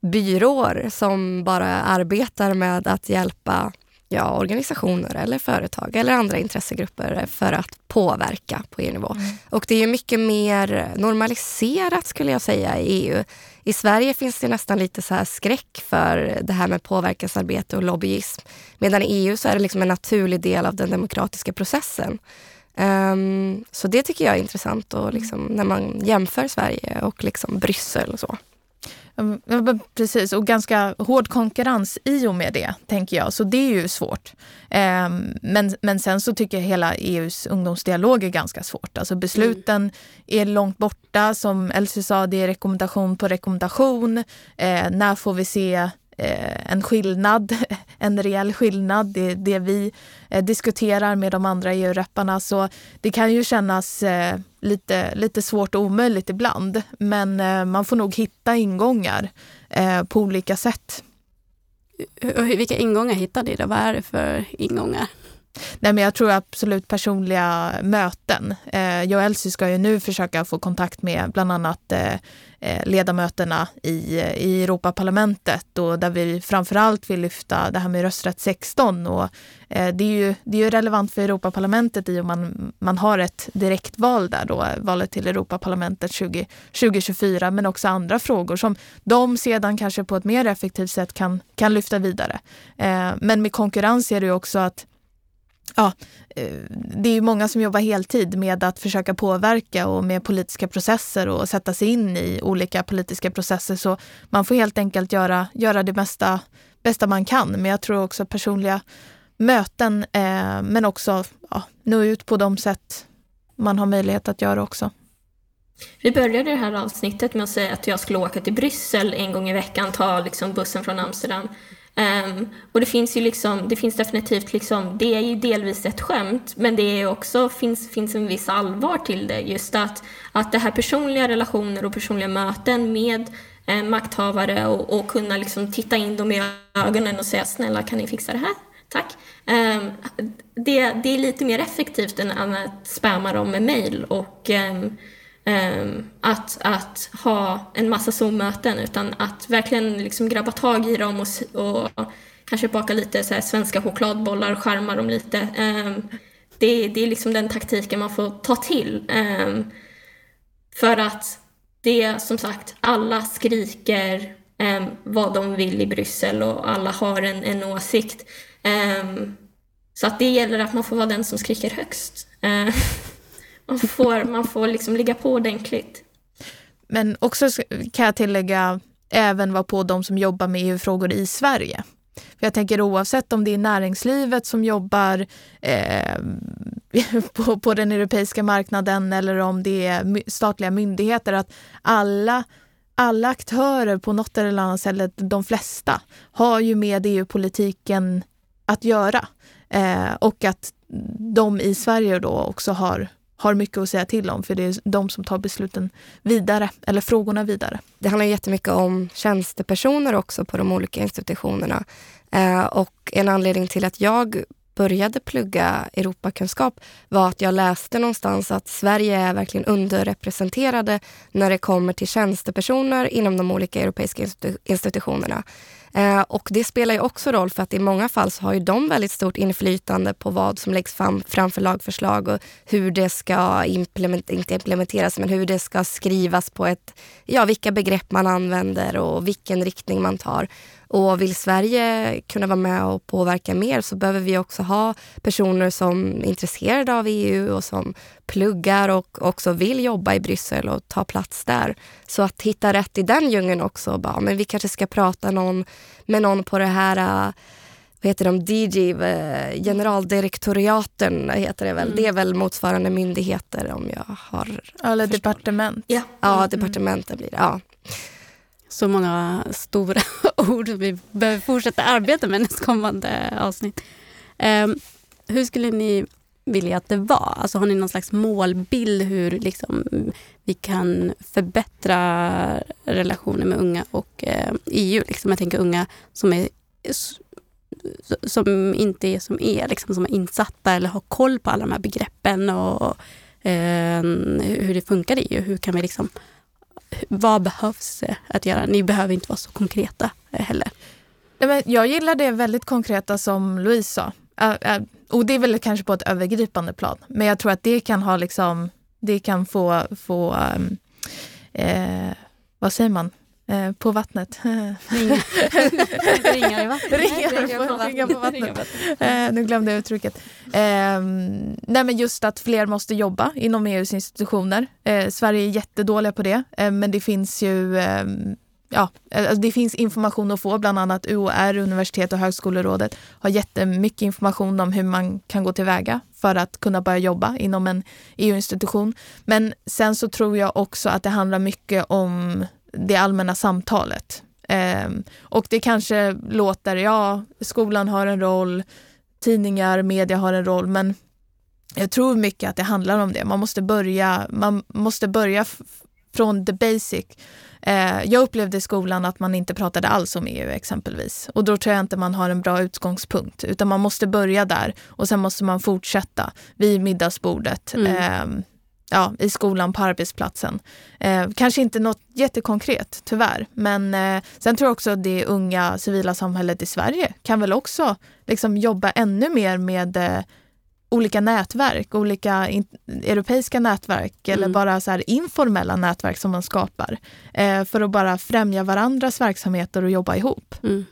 byråer som bara arbetar med att hjälpa ja, organisationer eller företag eller andra intressegrupper för att påverka på EU-nivå. Mm. Och det är mycket mer normaliserat skulle jag säga i EU. I Sverige finns det nästan lite så här skräck för det här med påverkansarbete och lobbyism. Medan i EU så är det liksom en naturlig del av den demokratiska processen. Um, så det tycker jag är intressant och liksom, när man jämför Sverige och liksom Bryssel och så. Precis, och ganska hård konkurrens i och med det, tänker jag. Så det är ju svårt. Ehm, men, men sen så tycker jag hela EUs ungdomsdialog är ganska svårt. Alltså besluten mm. är långt borta. Som Elsie sa, det är rekommendation på rekommendation. Ehm, när får vi se Eh, en skillnad en reell skillnad. Det det vi eh, diskuterar med de andra EU-repparna. Så det kan ju kännas eh, lite, lite svårt och omöjligt ibland. Men eh, man får nog hitta ingångar eh, på olika sätt. Vilka ingångar hittar ni då? Vad är det för ingångar? Nej, men jag tror absolut personliga möten. Eh, jag och Elsie ska ju nu försöka få kontakt med bland annat eh, eh ledamöterna i, i Europaparlamentet och där vi framförallt vill lyfta det här med rösträtt 16. Och, eh, det, är ju, det är ju relevant för Europaparlamentet i och man, man har ett direktval där då, valet till Europaparlamentet 20, 2024, men också andra frågor som de sedan kanske på ett mer effektivt sätt kan, kan lyfta vidare. Eh, men med konkurrens är det ju också att ja, eh, det är ju många som jobbar heltid med att försöka påverka och med politiska processer och sätta sig in i olika politiska processer. Så man får helt enkelt göra, göra det bästa, bästa man kan. Men jag tror också personliga möten, eh, men också ja, nå ut på de sätt man har möjlighet att göra också. Vi började det här avsnittet med att säga att jag skulle åka till Bryssel en gång i veckan, ta liksom bussen från Amsterdam. Um, och det finns ju liksom, det finns definitivt liksom, det är ju delvis ett skämt, men det är också, finns, finns en viss allvar till det. Just att, att det här personliga relationer och personliga möten med eh, makthavare och, och kunna liksom titta in dem i ögonen och säga snälla kan ni fixa det här? Tack. Um, det, det är lite mer effektivt än att spamma dem med mail och um, Um, Ehm, att, att ha en massa Zoom-möten utan att verkligen liksom grabba tag i dem och, och kanske baka lite så svenska chokladbollar och skärma dem lite. Ehm, det, det är liksom den taktiken man får ta till. Ehm, för att det som sagt, alla skriker vad de vill i Bryssel och alla har en, en åsikt. så att det gäller att man får vara den som skriker högst. Man får, man får liksom ligga på ordentligt. Men också kan jag tillägga, även vara på de som jobbar med EU-frågor i Sverige. För jag tänker oavsett om det är näringslivet som jobbar eh, på, på den europeiska marknaden eller om det är statliga myndigheter, att alla alla aktörer på något eller annat sätt, de flesta, har ju med EU-politiken att göra. Eh, och att de i Sverige då också har har mycket att säga till om för det är de som tar besluten vidare, eller frågorna vidare. Det handlar jättemycket om tjänstepersoner också på de olika institutionerna. Eh, och en anledning till att jag började plugga Europakunskap var att jag läste någonstans att Sverige är verkligen underrepresenterade när det kommer till tjänstepersoner inom de olika europeiska institutionerna. Eh, och det spelar ju också roll för att i många fall så har ju de väldigt stort inflytande på vad som läggs fram framför lagförslag och hur det ska implement, inte implementeras, men hur det ska skrivas på ett, ja vilka begrepp man använder och vilken riktning man tar. Och vill Sverige kunna vara med och påverka mer så behöver vi också ha personer som är intresserade av EU och som pluggar och också vill jobba i Bryssel och ta plats där. Så att hitta rätt i den djungeln också. Bara, men vi kanske ska prata någon, med någon på det här äh, vad heter de, DG, äh, generaldirektoriaten heter det väl. Mm. Det är väl motsvarande myndigheter om jag har Eller departement. Ja, ja mm. departementen blir det. Ja så många stora ord vi behöver fortsätta arbeta med nästkommande avsnitt. Um, hur skulle ni vilja att det var? Alltså har ni någon slags målbild hur liksom, vi kan förbättra relationen med unga och eh, EU? Liksom, jag tänker unga som är som inte är som er, liksom, som är insatta eller har koll på alla de här begreppen och eh, hur det funkar i EU. Hur kan vi liksom vad behövs att göra? Ni behöver inte vara så konkreta eh, heller. Jag gillar det väldigt konkreta som Louise sa. Och det är väl kanske på ett övergripande plan. Men jag tror att det kan ha liksom, det kan få, få um, eh, vad säger man? Eh, på vattnet. Ringar, i vattnet. Ringar, på, ringar på vattnet. Eh, nu glömde jag uttrycket. Eh, nej men just att fler måste jobba inom EUs institutioner. Eh, Sverige är jättedåliga på det, eh, men det finns ju ehm, ja, eh, alltså det finns information att få, bland annat UOR, Universitet och högskolerådet, har jättemycket information om hur man kan gå tillväga för att kunna börja jobba inom en EU-institution. Men sen så tror jag också att det handlar mycket om det allmänna samtalet. Ehm, och det kanske låter, ja, skolan har en roll, tidningar, media har en roll, men jag tror mycket att det handlar om det. Man måste börja, man måste börja från the basic. Eh, jag upplevde i skolan att man inte pratade alls om EU exempelvis. Och då tror jag inte man har en bra utgångspunkt. Utan man måste börja där och sen måste man fortsätta vid middagsbordet. Mm. Eh, ja, i skolan, på arbetsplatsen. Eh, kanske inte något jättekonkret, tyvärr. Men eh, sen tror jag också att det unga civila samhället i Sverige kan väl också liksom, jobba ännu mer med eh, olika nätverk, olika in, europeiska nätverk mm. eller bara så informella nätverk som man skapar eh, för att bara främja varandras verksamheter och jobba ihop. Mm.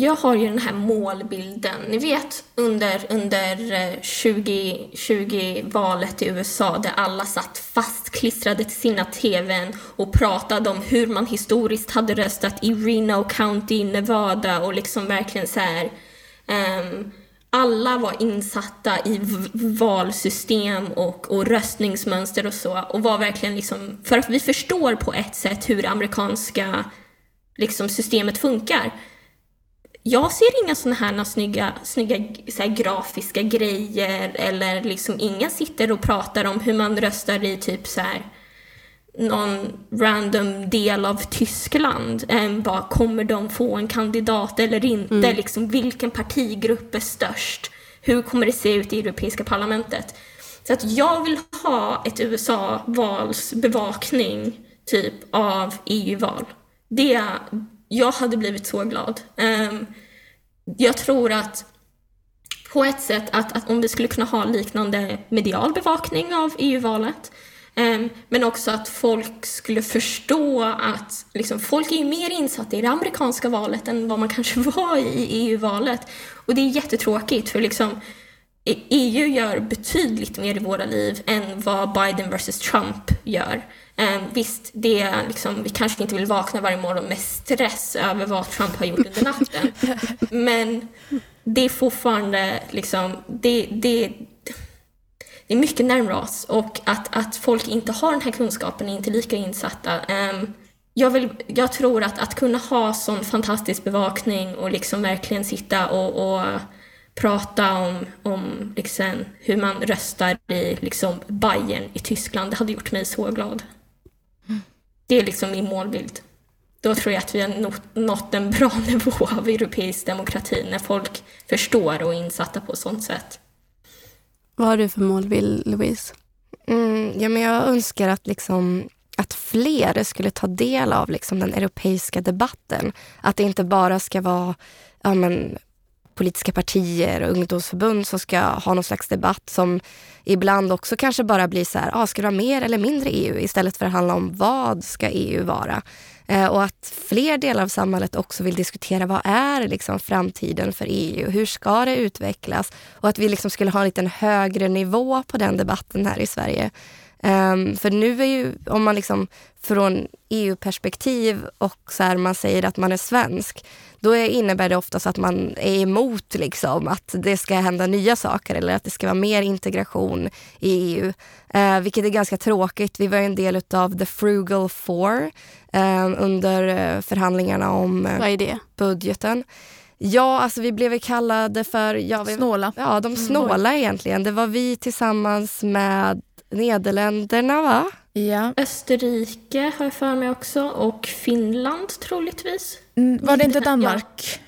Jag har ju den här målbilden. Ni vet under, under 2020-valet i USA där alla satt fastklistrade till sina TVn och pratade om hur man historiskt hade röstat i Reno County, Nevada och liksom verkligen så här um, alla var insatta i valsystem och, och röstningsmönster och så och var verkligen liksom, för att vi förstår på ett sätt hur det amerikanska liksom, systemet funkar. Jag ser inga sådana här snygga, snygga så här, grafiska grejer eller liksom ingen sitter och pratar om hur man röstar i typ så här någon random del av Tyskland. Eh, bara, kommer de få en kandidat eller inte? Mm. Liksom, vilken partigrupp är störst? Hur kommer det se ut i Europeiska parlamentet? Så att jag vill ha ett USA-valsbevakning typ av EU-val. Det, jag hade blivit så glad. Um, jag tror att på ett sätt att, att om vi skulle kunna ha liknande medial bevakning av EU-valet men också att folk skulle förstå att liksom, folk är ju mer insatta i det amerikanska valet än vad man kanske var i EU-valet. Och det är jättetråkigt för liksom EU gör betydligt mer i våra liv än vad Biden versus Trump gör. Um, visst, det är liksom, vi kanske inte vill vakna varje morgon med stress över vad Trump har gjort under natten. Men det är fortfarande liksom, det, det, det är mycket närmare oss och att, att folk inte har den här kunskapen är inte lika insatta. Um, jag, vill, jag tror att, att kunna ha sån fantastisk bevakning och liksom verkligen sitta och, och prata om, om liksom hur man röstar i liksom Bayern i Tyskland, det hade gjort mig så glad. Det är liksom min målbild. Då tror jag att vi har nått en bra nivå av europeisk demokrati när folk förstår och är insatta på sånt sätt. Vad har du för målbild, Louise? Mm, ja, men jag önskar att, liksom, att fler skulle ta del av liksom, den europeiska debatten. Att det inte bara ska vara ja, men, politiska partier och ungdomsförbund som ska ha någon slags debatt som ibland också kanske bara blir så här, ah, ska det vara mer eller mindre EU? Istället för att handla om vad ska EU vara? Eh, och att fler delar av samhället också vill diskutera vad är liksom framtiden för EU? Hur ska det utvecklas? Och att vi liksom skulle ha en lite högre nivå på den debatten här i Sverige. Um, för nu är ju, om man liksom från EU-perspektiv och så här, man säger att man är svensk, då är, innebär det oftast att man är emot liksom, att det ska hända nya saker eller att det ska vara mer integration i EU. Uh, vilket är ganska tråkigt. Vi var en del av the frugal four uh, under uh, förhandlingarna om uh, budgeten. Ja, alltså vi blev kallade för... Ja, vi, snåla. Ja, de snåla mm. egentligen. Det var vi tillsammans med Nederländerna, va? Ja. Österrike har jag för mig också och Finland troligtvis. Mm, var det inte Danmark?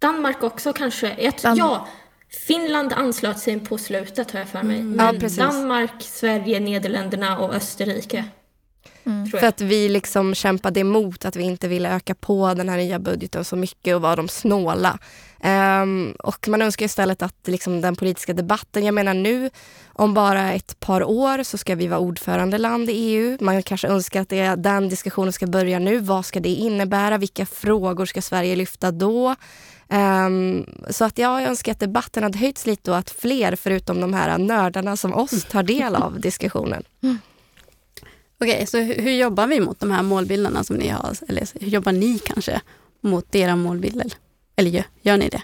Ja. Danmark också kanske. Jag, Dan ja, Finland anslöt sig på slutet har jag för mig. Mm. Men ja, Danmark, Sverige, Nederländerna och Österrike. Mm. För att vi liksom kämpade emot att vi inte ville öka på den här nya budgeten så mycket och var de snåla. Um, och man önskar istället att liksom, den politiska debatten, jag menar nu om bara ett par år så ska vi vara ordförandeland i EU. Man kanske önskar att det, den diskussionen ska börja nu. Vad ska det innebära? Vilka frågor ska Sverige lyfta då? Um, så att ja, jag önskar att debatten hade höjts lite och att fler, förutom de här nördarna som oss, tar del av diskussionen. Mm. Okej, okay, så hur jobbar vi mot de här målbilderna som ni har? Eller hur jobbar ni kanske mot era målbilder? Eller gör, gör ni det?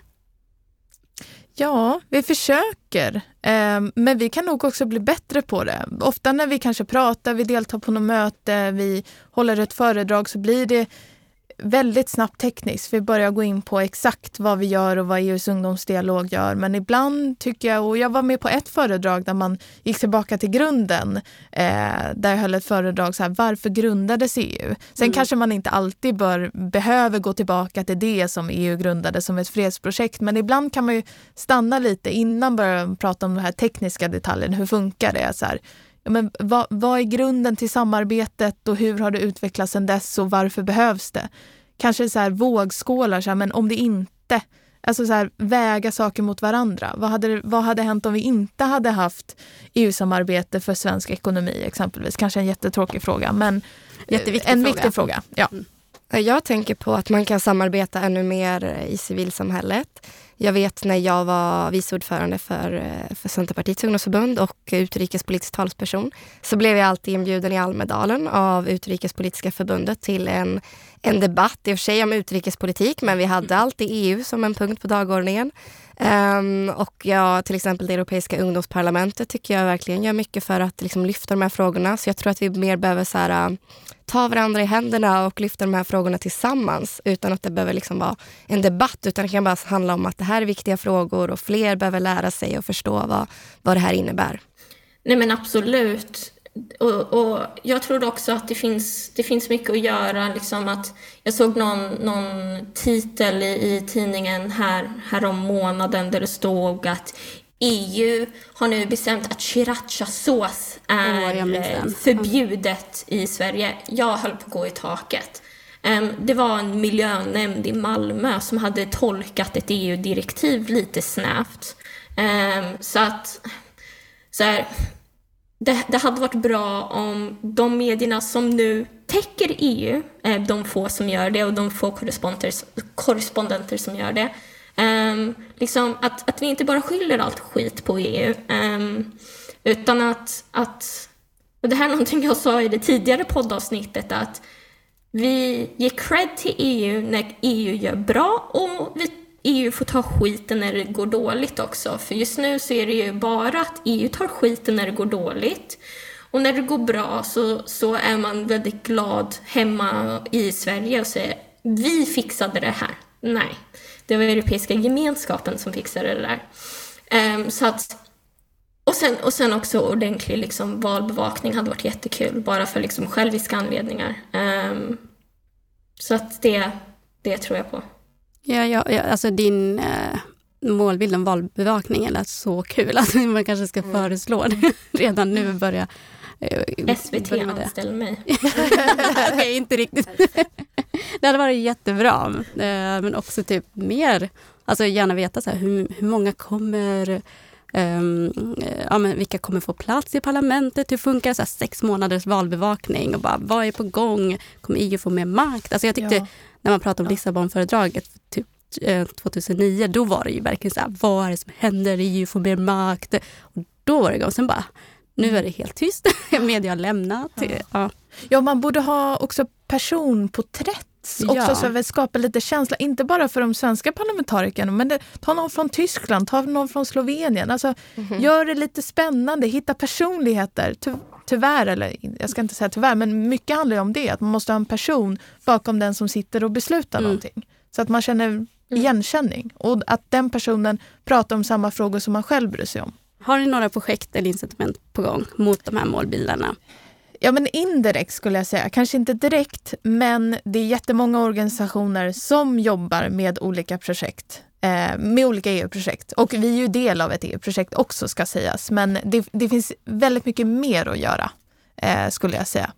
Ja, vi försöker. Ehm, men vi kan nog också bli bättre på det. Ofta när vi kanske pratar, vi deltar på något möte, vi håller ett föredrag så blir det väldigt snabbt tekniskt. Vi börjar gå in på exakt vad vi gör och vad EUs ungdomsdialog gör. Men ibland tycker jag, och jag var med på ett föredrag där man gick tillbaka till grunden. Eh, där jag höll ett föredrag, så här, varför grundades EU? Sen mm. kanske man inte alltid bör, behöver gå tillbaka till det som EU grundades som ett fredsprojekt. Men ibland kan man ju stanna lite innan man börjar prata om de här tekniska detaljerna. Hur funkar det? Så här, men vad, vad är grunden till samarbetet och hur har det utvecklats sedan dess och varför behövs det? Kanske så här vågskålar, så här, men om det inte Alltså så här, väga saker mot varandra. Vad hade, vad hade hänt om vi inte hade haft EU-samarbete för svensk ekonomi exempelvis? Kanske en jättetråkig fråga, men Jätteviktig en fråga. viktig fråga. Ja. Mm. Jag tänker på att man kan samarbeta ännu mer i civilsamhället. Jag vet när jag var vice ordförande för, eh, för Centerpartiets ungdomsförbund och utrikespolitisk talsperson så blev jag alltid inbjuden i Almedalen av Utrikespolitiska förbundet till en, en debatt, i och för sig om utrikespolitik, men vi hade alltid EU som en punkt på dagordningen. Um, och ja, till exempel det Europeiska ungdomsparlamentet tycker jag verkligen gör mycket för att liksom, lyfta de här frågorna. Så jag tror att vi mer behöver så här, uh, ta varandra i händerna och lyfta de här frågorna tillsammans utan att det behöver liksom vara en debatt. Utan det kan bara handla om att det här är viktiga frågor och fler behöver lära sig och förstå vad, vad det här innebär. Nej men absolut. Och, och, jag tror också att det finns, det finns mycket att göra. Liksom att jag såg någon, någon titel i, i tidningen här, här om månaden där det stod att EU har nu bestämt att srirachasås är oh, förbjudet i Sverige. Jag höll på att gå i taket. Um, det var en miljönämnd i Malmö som hade tolkat ett EU-direktiv lite snävt. Um, så att så här, det, det, hade varit bra om de medierna som nu täcker EU, eh, de få som gör det och de få korrespondenter, korrespondenter som gör det, um, liksom att, att vi inte bara skyller allt skit på EU, um, ehm, utan att, att och det här är någonting jag sa i det tidigare poddavsnittet, att vi ger cred till EU när EU gör bra och vi EU får ta skiten när det går dåligt också. För just nu så är det ju bara att EU tar skiten när det går dåligt. Och när det går bra så, så är man väldigt glad hemma i Sverige och säger vi fixade det här. Nej, det var Europeiska gemenskapen som fixade det där. Um, så att, och, sen, och sen också ordentlig liksom, valbevakning hade varit jättekul, bara för liksom, själviska anledningar. Um, så att det, det tror jag på. Ja, ja, ja alltså din eh, målbild om valbevakning är så kul. Alltså, man kanske ska mm. föreslå det redan nu. Börja, eh, SVT anställer mig. okay, inte riktigt. det hade varit jättebra. Eh, men också typ mer, alltså gärna veta så här, hur, hur många kommer Um, ja, men vilka kommer få plats i parlamentet? Hur funkar så här, sex månaders valbevakning? Och bara, vad är på gång? Kommer EU få mer makt? Alltså jag tyckte ja när man pratar om Lissabonföredraget typ 2009, eh, då var det ju verkligen så här, vad är det som händer? EU får mer makt. Och då var det igång. Sen bara, nu är det helt tyst. Media har lämnat. Ja. Ja. ja, man borde ha också personporträtt också ja. så att skapa lite känsla, inte bara för de svenska parlamentarikerna, men det, ta någon från Tyskland, ta någon från Slovenien. Alltså, mm -hmm. Gör det lite spännande, hitta personligheter. Ty tyvärr, eller jag ska inte säga tyvärr, men mycket handlar om det. Att man måste ha en person bakom den som sitter och beslutar mm. någonting. Så att man känner mm. igenkänning och att den personen pratar om samma frågor som man själv bryr sig om. Har ni några projekt eller incitament på gång mot de här målbilderna? Ja, men indirekt skulle jag säga. Kanske inte direkt, men det är jättemånga organisationer som jobbar med olika projekt. Eh, med olika EU-projekt. Och vi är ju del av ett EU-projekt också ska sägas. Men det, det, finns väldigt mycket mer att göra, eh, skulle jag säga.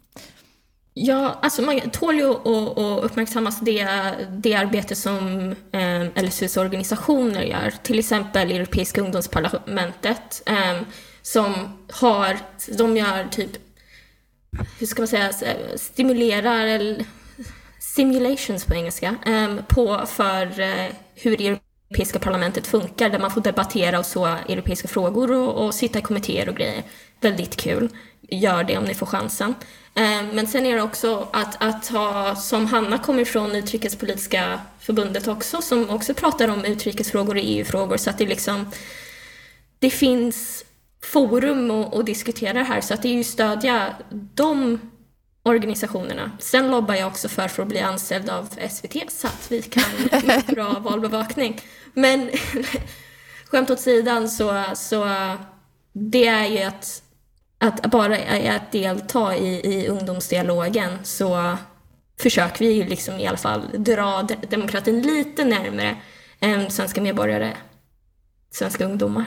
Ja, alltså man tål ju att uppmärksammas det, det arbete som eh, LSUs organisationer gör. Till exempel Europeiska ungdomsparlamentet eh, som har, de gör typ, hur ska man säga, stimulerar, eller simulations på engelska, eh, på, för eh, hur Europeiska parlamentet funkar, där man får debattera och så europeiska frågor och, och sitta i kommittéer och grejer. Väldigt kul. Gör det om ni får chansen. Eh, men sen är det också att, att ha, som Hanna kommer ifrån Utrikespolitiska förbundet också, som också pratar om utrikesfrågor och EU-frågor, så att det liksom det finns forum att diskutera det här, så att det är ju stödja de organisationerna. Sen lobbar jag också för, för att bli anställd av SVT så att vi kan få bra valbevakning. Men skämt åt sidan så, så det är ju att, att bara att delta i, i ungdomsdialogen så försöker vi ju liksom i alla fall dra demokratin lite närmare än svenska medborgare, svenska ungdomar.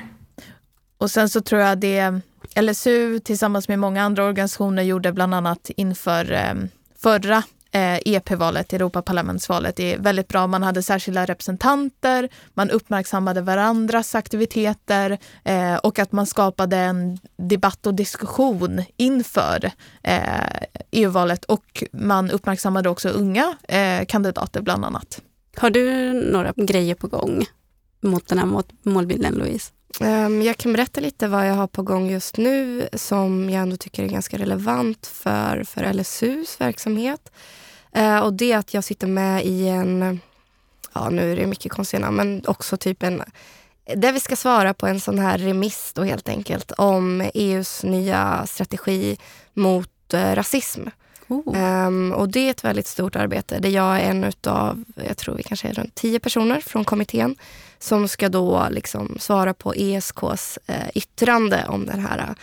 Och sen så tror jag det LSU tillsammans med många andra organisationer gjorde bland annat inför eh, förra Eh, e EP-valet, Europaparlamentsvalet, det är väldigt bra. Man hade särskilda representanter, man uppmärksammade varandras aktiviteter eh, och att man skapade en debatt och diskussion inför eh, e EU-valet och man uppmärksammade också unga eh, kandidater bland annat. Har du några grejer på gång mot den här målbilden, Louise? Ehm, jag kan berätta lite vad jag har på gång just nu som jag ändå tycker är ganska relevant för, för LSUs verksamhet. Eh, och det är att jag sitter med i en, ja nu är det mycket konstiga namn, men också typ en där vi ska svara på en sån här remiss då helt enkelt om EUs nya strategi mot eh, rasism. Oh. Um, och det är ett väldigt stort arbete där jag är en utav, jag tror vi kanske är runt tio personer från kommittén som ska då liksom svara på ESKs eh, yttrande om den här,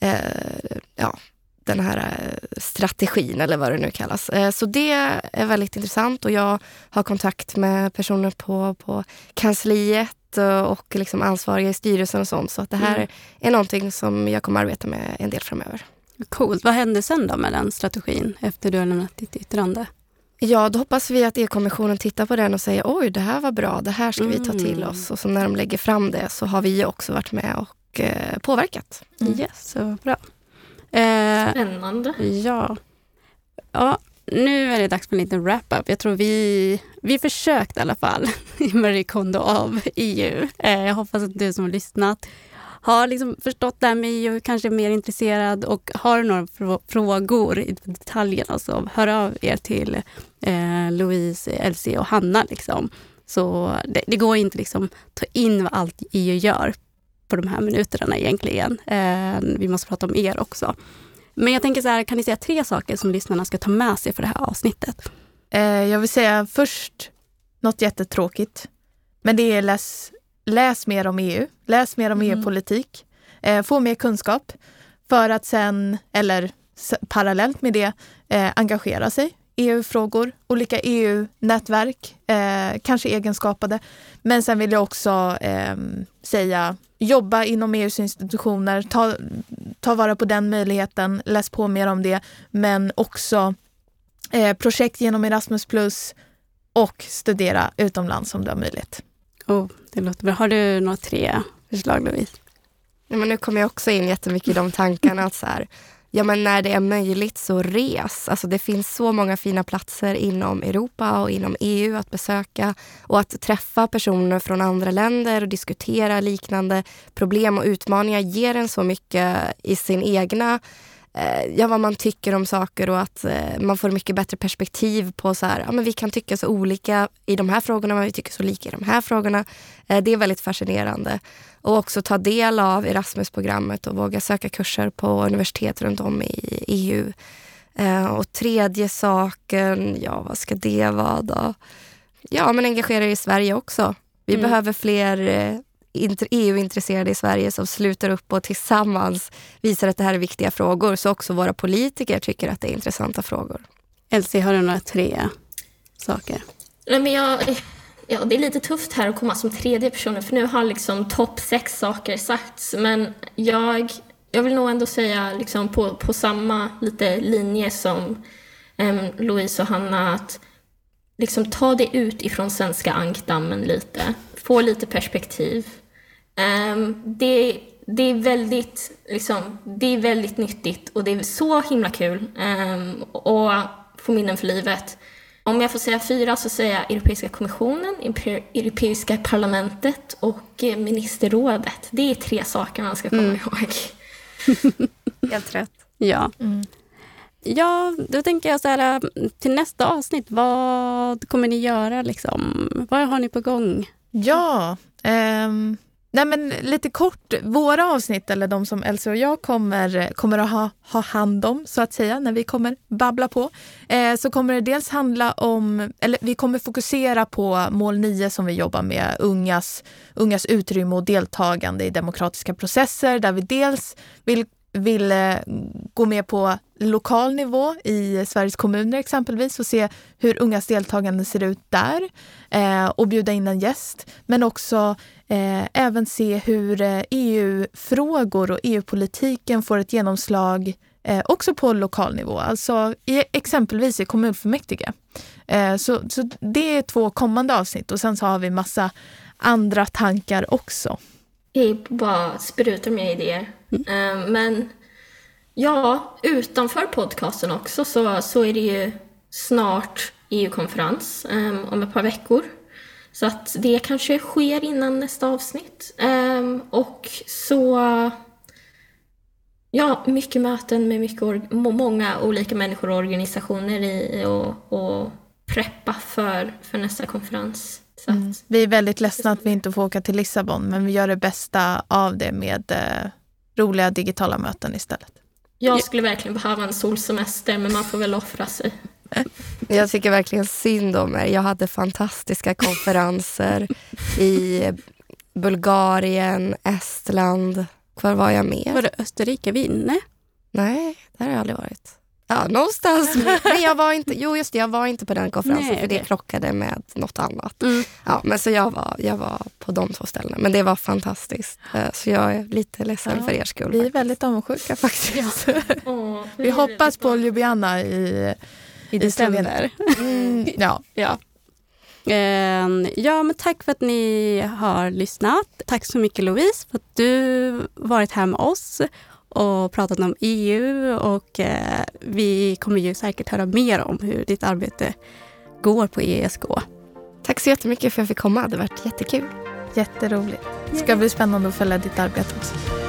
eh, ja, den här eh, strategin eller vad det nu kallas. Eh, så det är väldigt intressant och jag har kontakt med personer på, på kansliet och liksom ansvariga i styrelsen och sånt. Så att det här mm. är någonting som jag kommer arbeta med en del framöver. Coolt. Vad händer sen då med den strategin efter du har lämnat ditt yttrande? Ja, då hoppas vi att EU-kommissionen tittar på den och säger oj, det här var bra, det här ska vi ta till mm. oss. Och så när de lägger fram det så har vi också varit med och eh, påverkat. Mm. Yes, så bra. Eh, Spännande. Ja. ja, nu är det dags för en liten wrap-up. Jag tror vi, vi försökte i alla fall i Marie Kondo av EU. Eh, jag hoppas att du som har lyssnat har liksom förstått det här med EU, kanske är mer intresserad och har några frågor i detaljerna så alltså, hör av er till eh, Louise, Elsie och Hanna. Liksom. Så det, det, går inte liksom ta in vad allt EU gör på de här minuterna egentligen. Eh, vi måste prata om er också. Men jag tänker så här, kan ni säga tre saker som lyssnarna ska ta med sig för det här avsnittet? Eh, jag vill säga först något jättetråkigt. Men det är läs läs mer om EU, läs mer om mm. EU-politik, eh, få mer kunskap för att sen, eller parallellt med det, eh, engagera sig EU-frågor, olika EU-nätverk, eh, kanske egenskapade. Men sen vill jag också eh, säga jobba inom EUs institutioner, ta, ta vara på den möjligheten, läs på mer om det, men också eh, projekt genom Erasmus plus och studera utomlands om du har möjlighet. Oh, det låter bra. Har du några tre förslag Louise? Ja, men nu kommer jag också in jättemycket i de tankarna. att så här, ja, men när det är möjligt så res. Alltså, det finns så många fina platser inom Europa och inom EU att besöka. Och att träffa personer från andra länder och diskutera liknande problem och utmaningar ger en så mycket i sin egna ja, vad man tycker om saker och att eh, man får mycket bättre perspektiv på så här, ja, men vi kan tycka så olika i de här frågorna men vi tycker så lika i de här frågorna. Eh, det är väldigt fascinerande. Och också ta del av Erasmus-programmet och våga söka kurser på universitet runt om i EU. Och tredje saken, ja vad ska det vara då? Ja, men engagera er i Sverige också. Vi mm. behöver fler EU-intresserade i Sverige som sluter upp och tillsammans visar att det här är viktiga frågor, så också våra politiker tycker att det är intressanta frågor. Elsie, har du några tre saker? Nej, men jag, ja, det är lite tufft här att komma som tredje person, för nu har liksom topp sex saker sagts. Men jag, jag vill nog ändå säga liksom på, på samma lite linje som um, Louise och Hanna, att liksom ta det ut ifrån svenska ankdammen lite. Få lite perspektiv. Um, det, det, är väldigt, liksom, det är väldigt nyttigt och det är så himla kul um, och få minnen för livet. Om jag får säga fyra så säger jag Europeiska kommissionen, Europeiska parlamentet och ministerrådet. Det är tre saker man ska komma mm. ihåg. Helt rätt. Ja. Mm. Ja, då tänker jag så här, till nästa avsnitt, vad kommer ni göra? Liksom? Vad har ni på gång? Ja, um Nej, men lite kort, våra avsnitt, eller de som Elsie och jag kommer, kommer att ha, ha hand om, så att säga, när vi kommer babbla på, eh, så kommer det dels handla om, eller vi kommer fokusera på mål 9 som vi jobbar med, ungas, ungas utrymme och deltagande i demokratiska processer, där vi dels vill vill eh, gå med på lokal nivå i Sveriges kommuner exempelvis och se hur ungas deltagande ser ut där eh, och bjuda in en gäst. Men också eh, även se hur eh, EU-frågor och EU-politiken får ett genomslag eh, också på lokal nivå, alltså i, exempelvis i kommunfullmäktige. Eh, så, så det är två kommande avsnitt och sen så har vi massa andra tankar också. Jag bara sprutar med idéer. Mm. Men ja, utanför podcasten också så, så är det ju snart EU-konferens um, om ett par veckor. Så att det kanske sker innan nästa avsnitt. Um, och så... Ja, mycket möten med mycket många olika människor och organisationer i och, och preppa för, för nästa konferens. Mm. Vi är väldigt ledsna att vi inte får åka till Lissabon, men vi gör det bästa av det med eh, roliga digitala möten istället. Jag skulle verkligen behöva en solsemester, men man får väl offra sig. Jag tycker verkligen synd om er. Jag hade fantastiska konferenser i Bulgarien, Estland. Var var jag med? Var det Österrike, Vinne? Nej, där har jag aldrig varit. Ja, någonstans. Men jag var inte, jo just det, jag var inte på den konferensen Nej, för det krockade med något annat. Mm. Ja, men så jag var, jag var på de två ställena. Men det var fantastiskt. Eh, så jag är lite ledsen ja, för er skull. Vi är väldigt avundsjuka faktiskt. Ja. Oh, vi hoppas på Ljubljana i, i december. Mm, ja. ja. Ehm, ja, men tack för att ni har lyssnat. Tack så mycket Louise för att du varit här med oss och pratat om EU och eh, vi kommer ju säkert höra mer om hur ditt arbete går på ESK. Tack så jättemycket för att jag fick komma. Det har varit jättekul. Jätteroligt. Det ska bli spännande att följa ditt arbete också.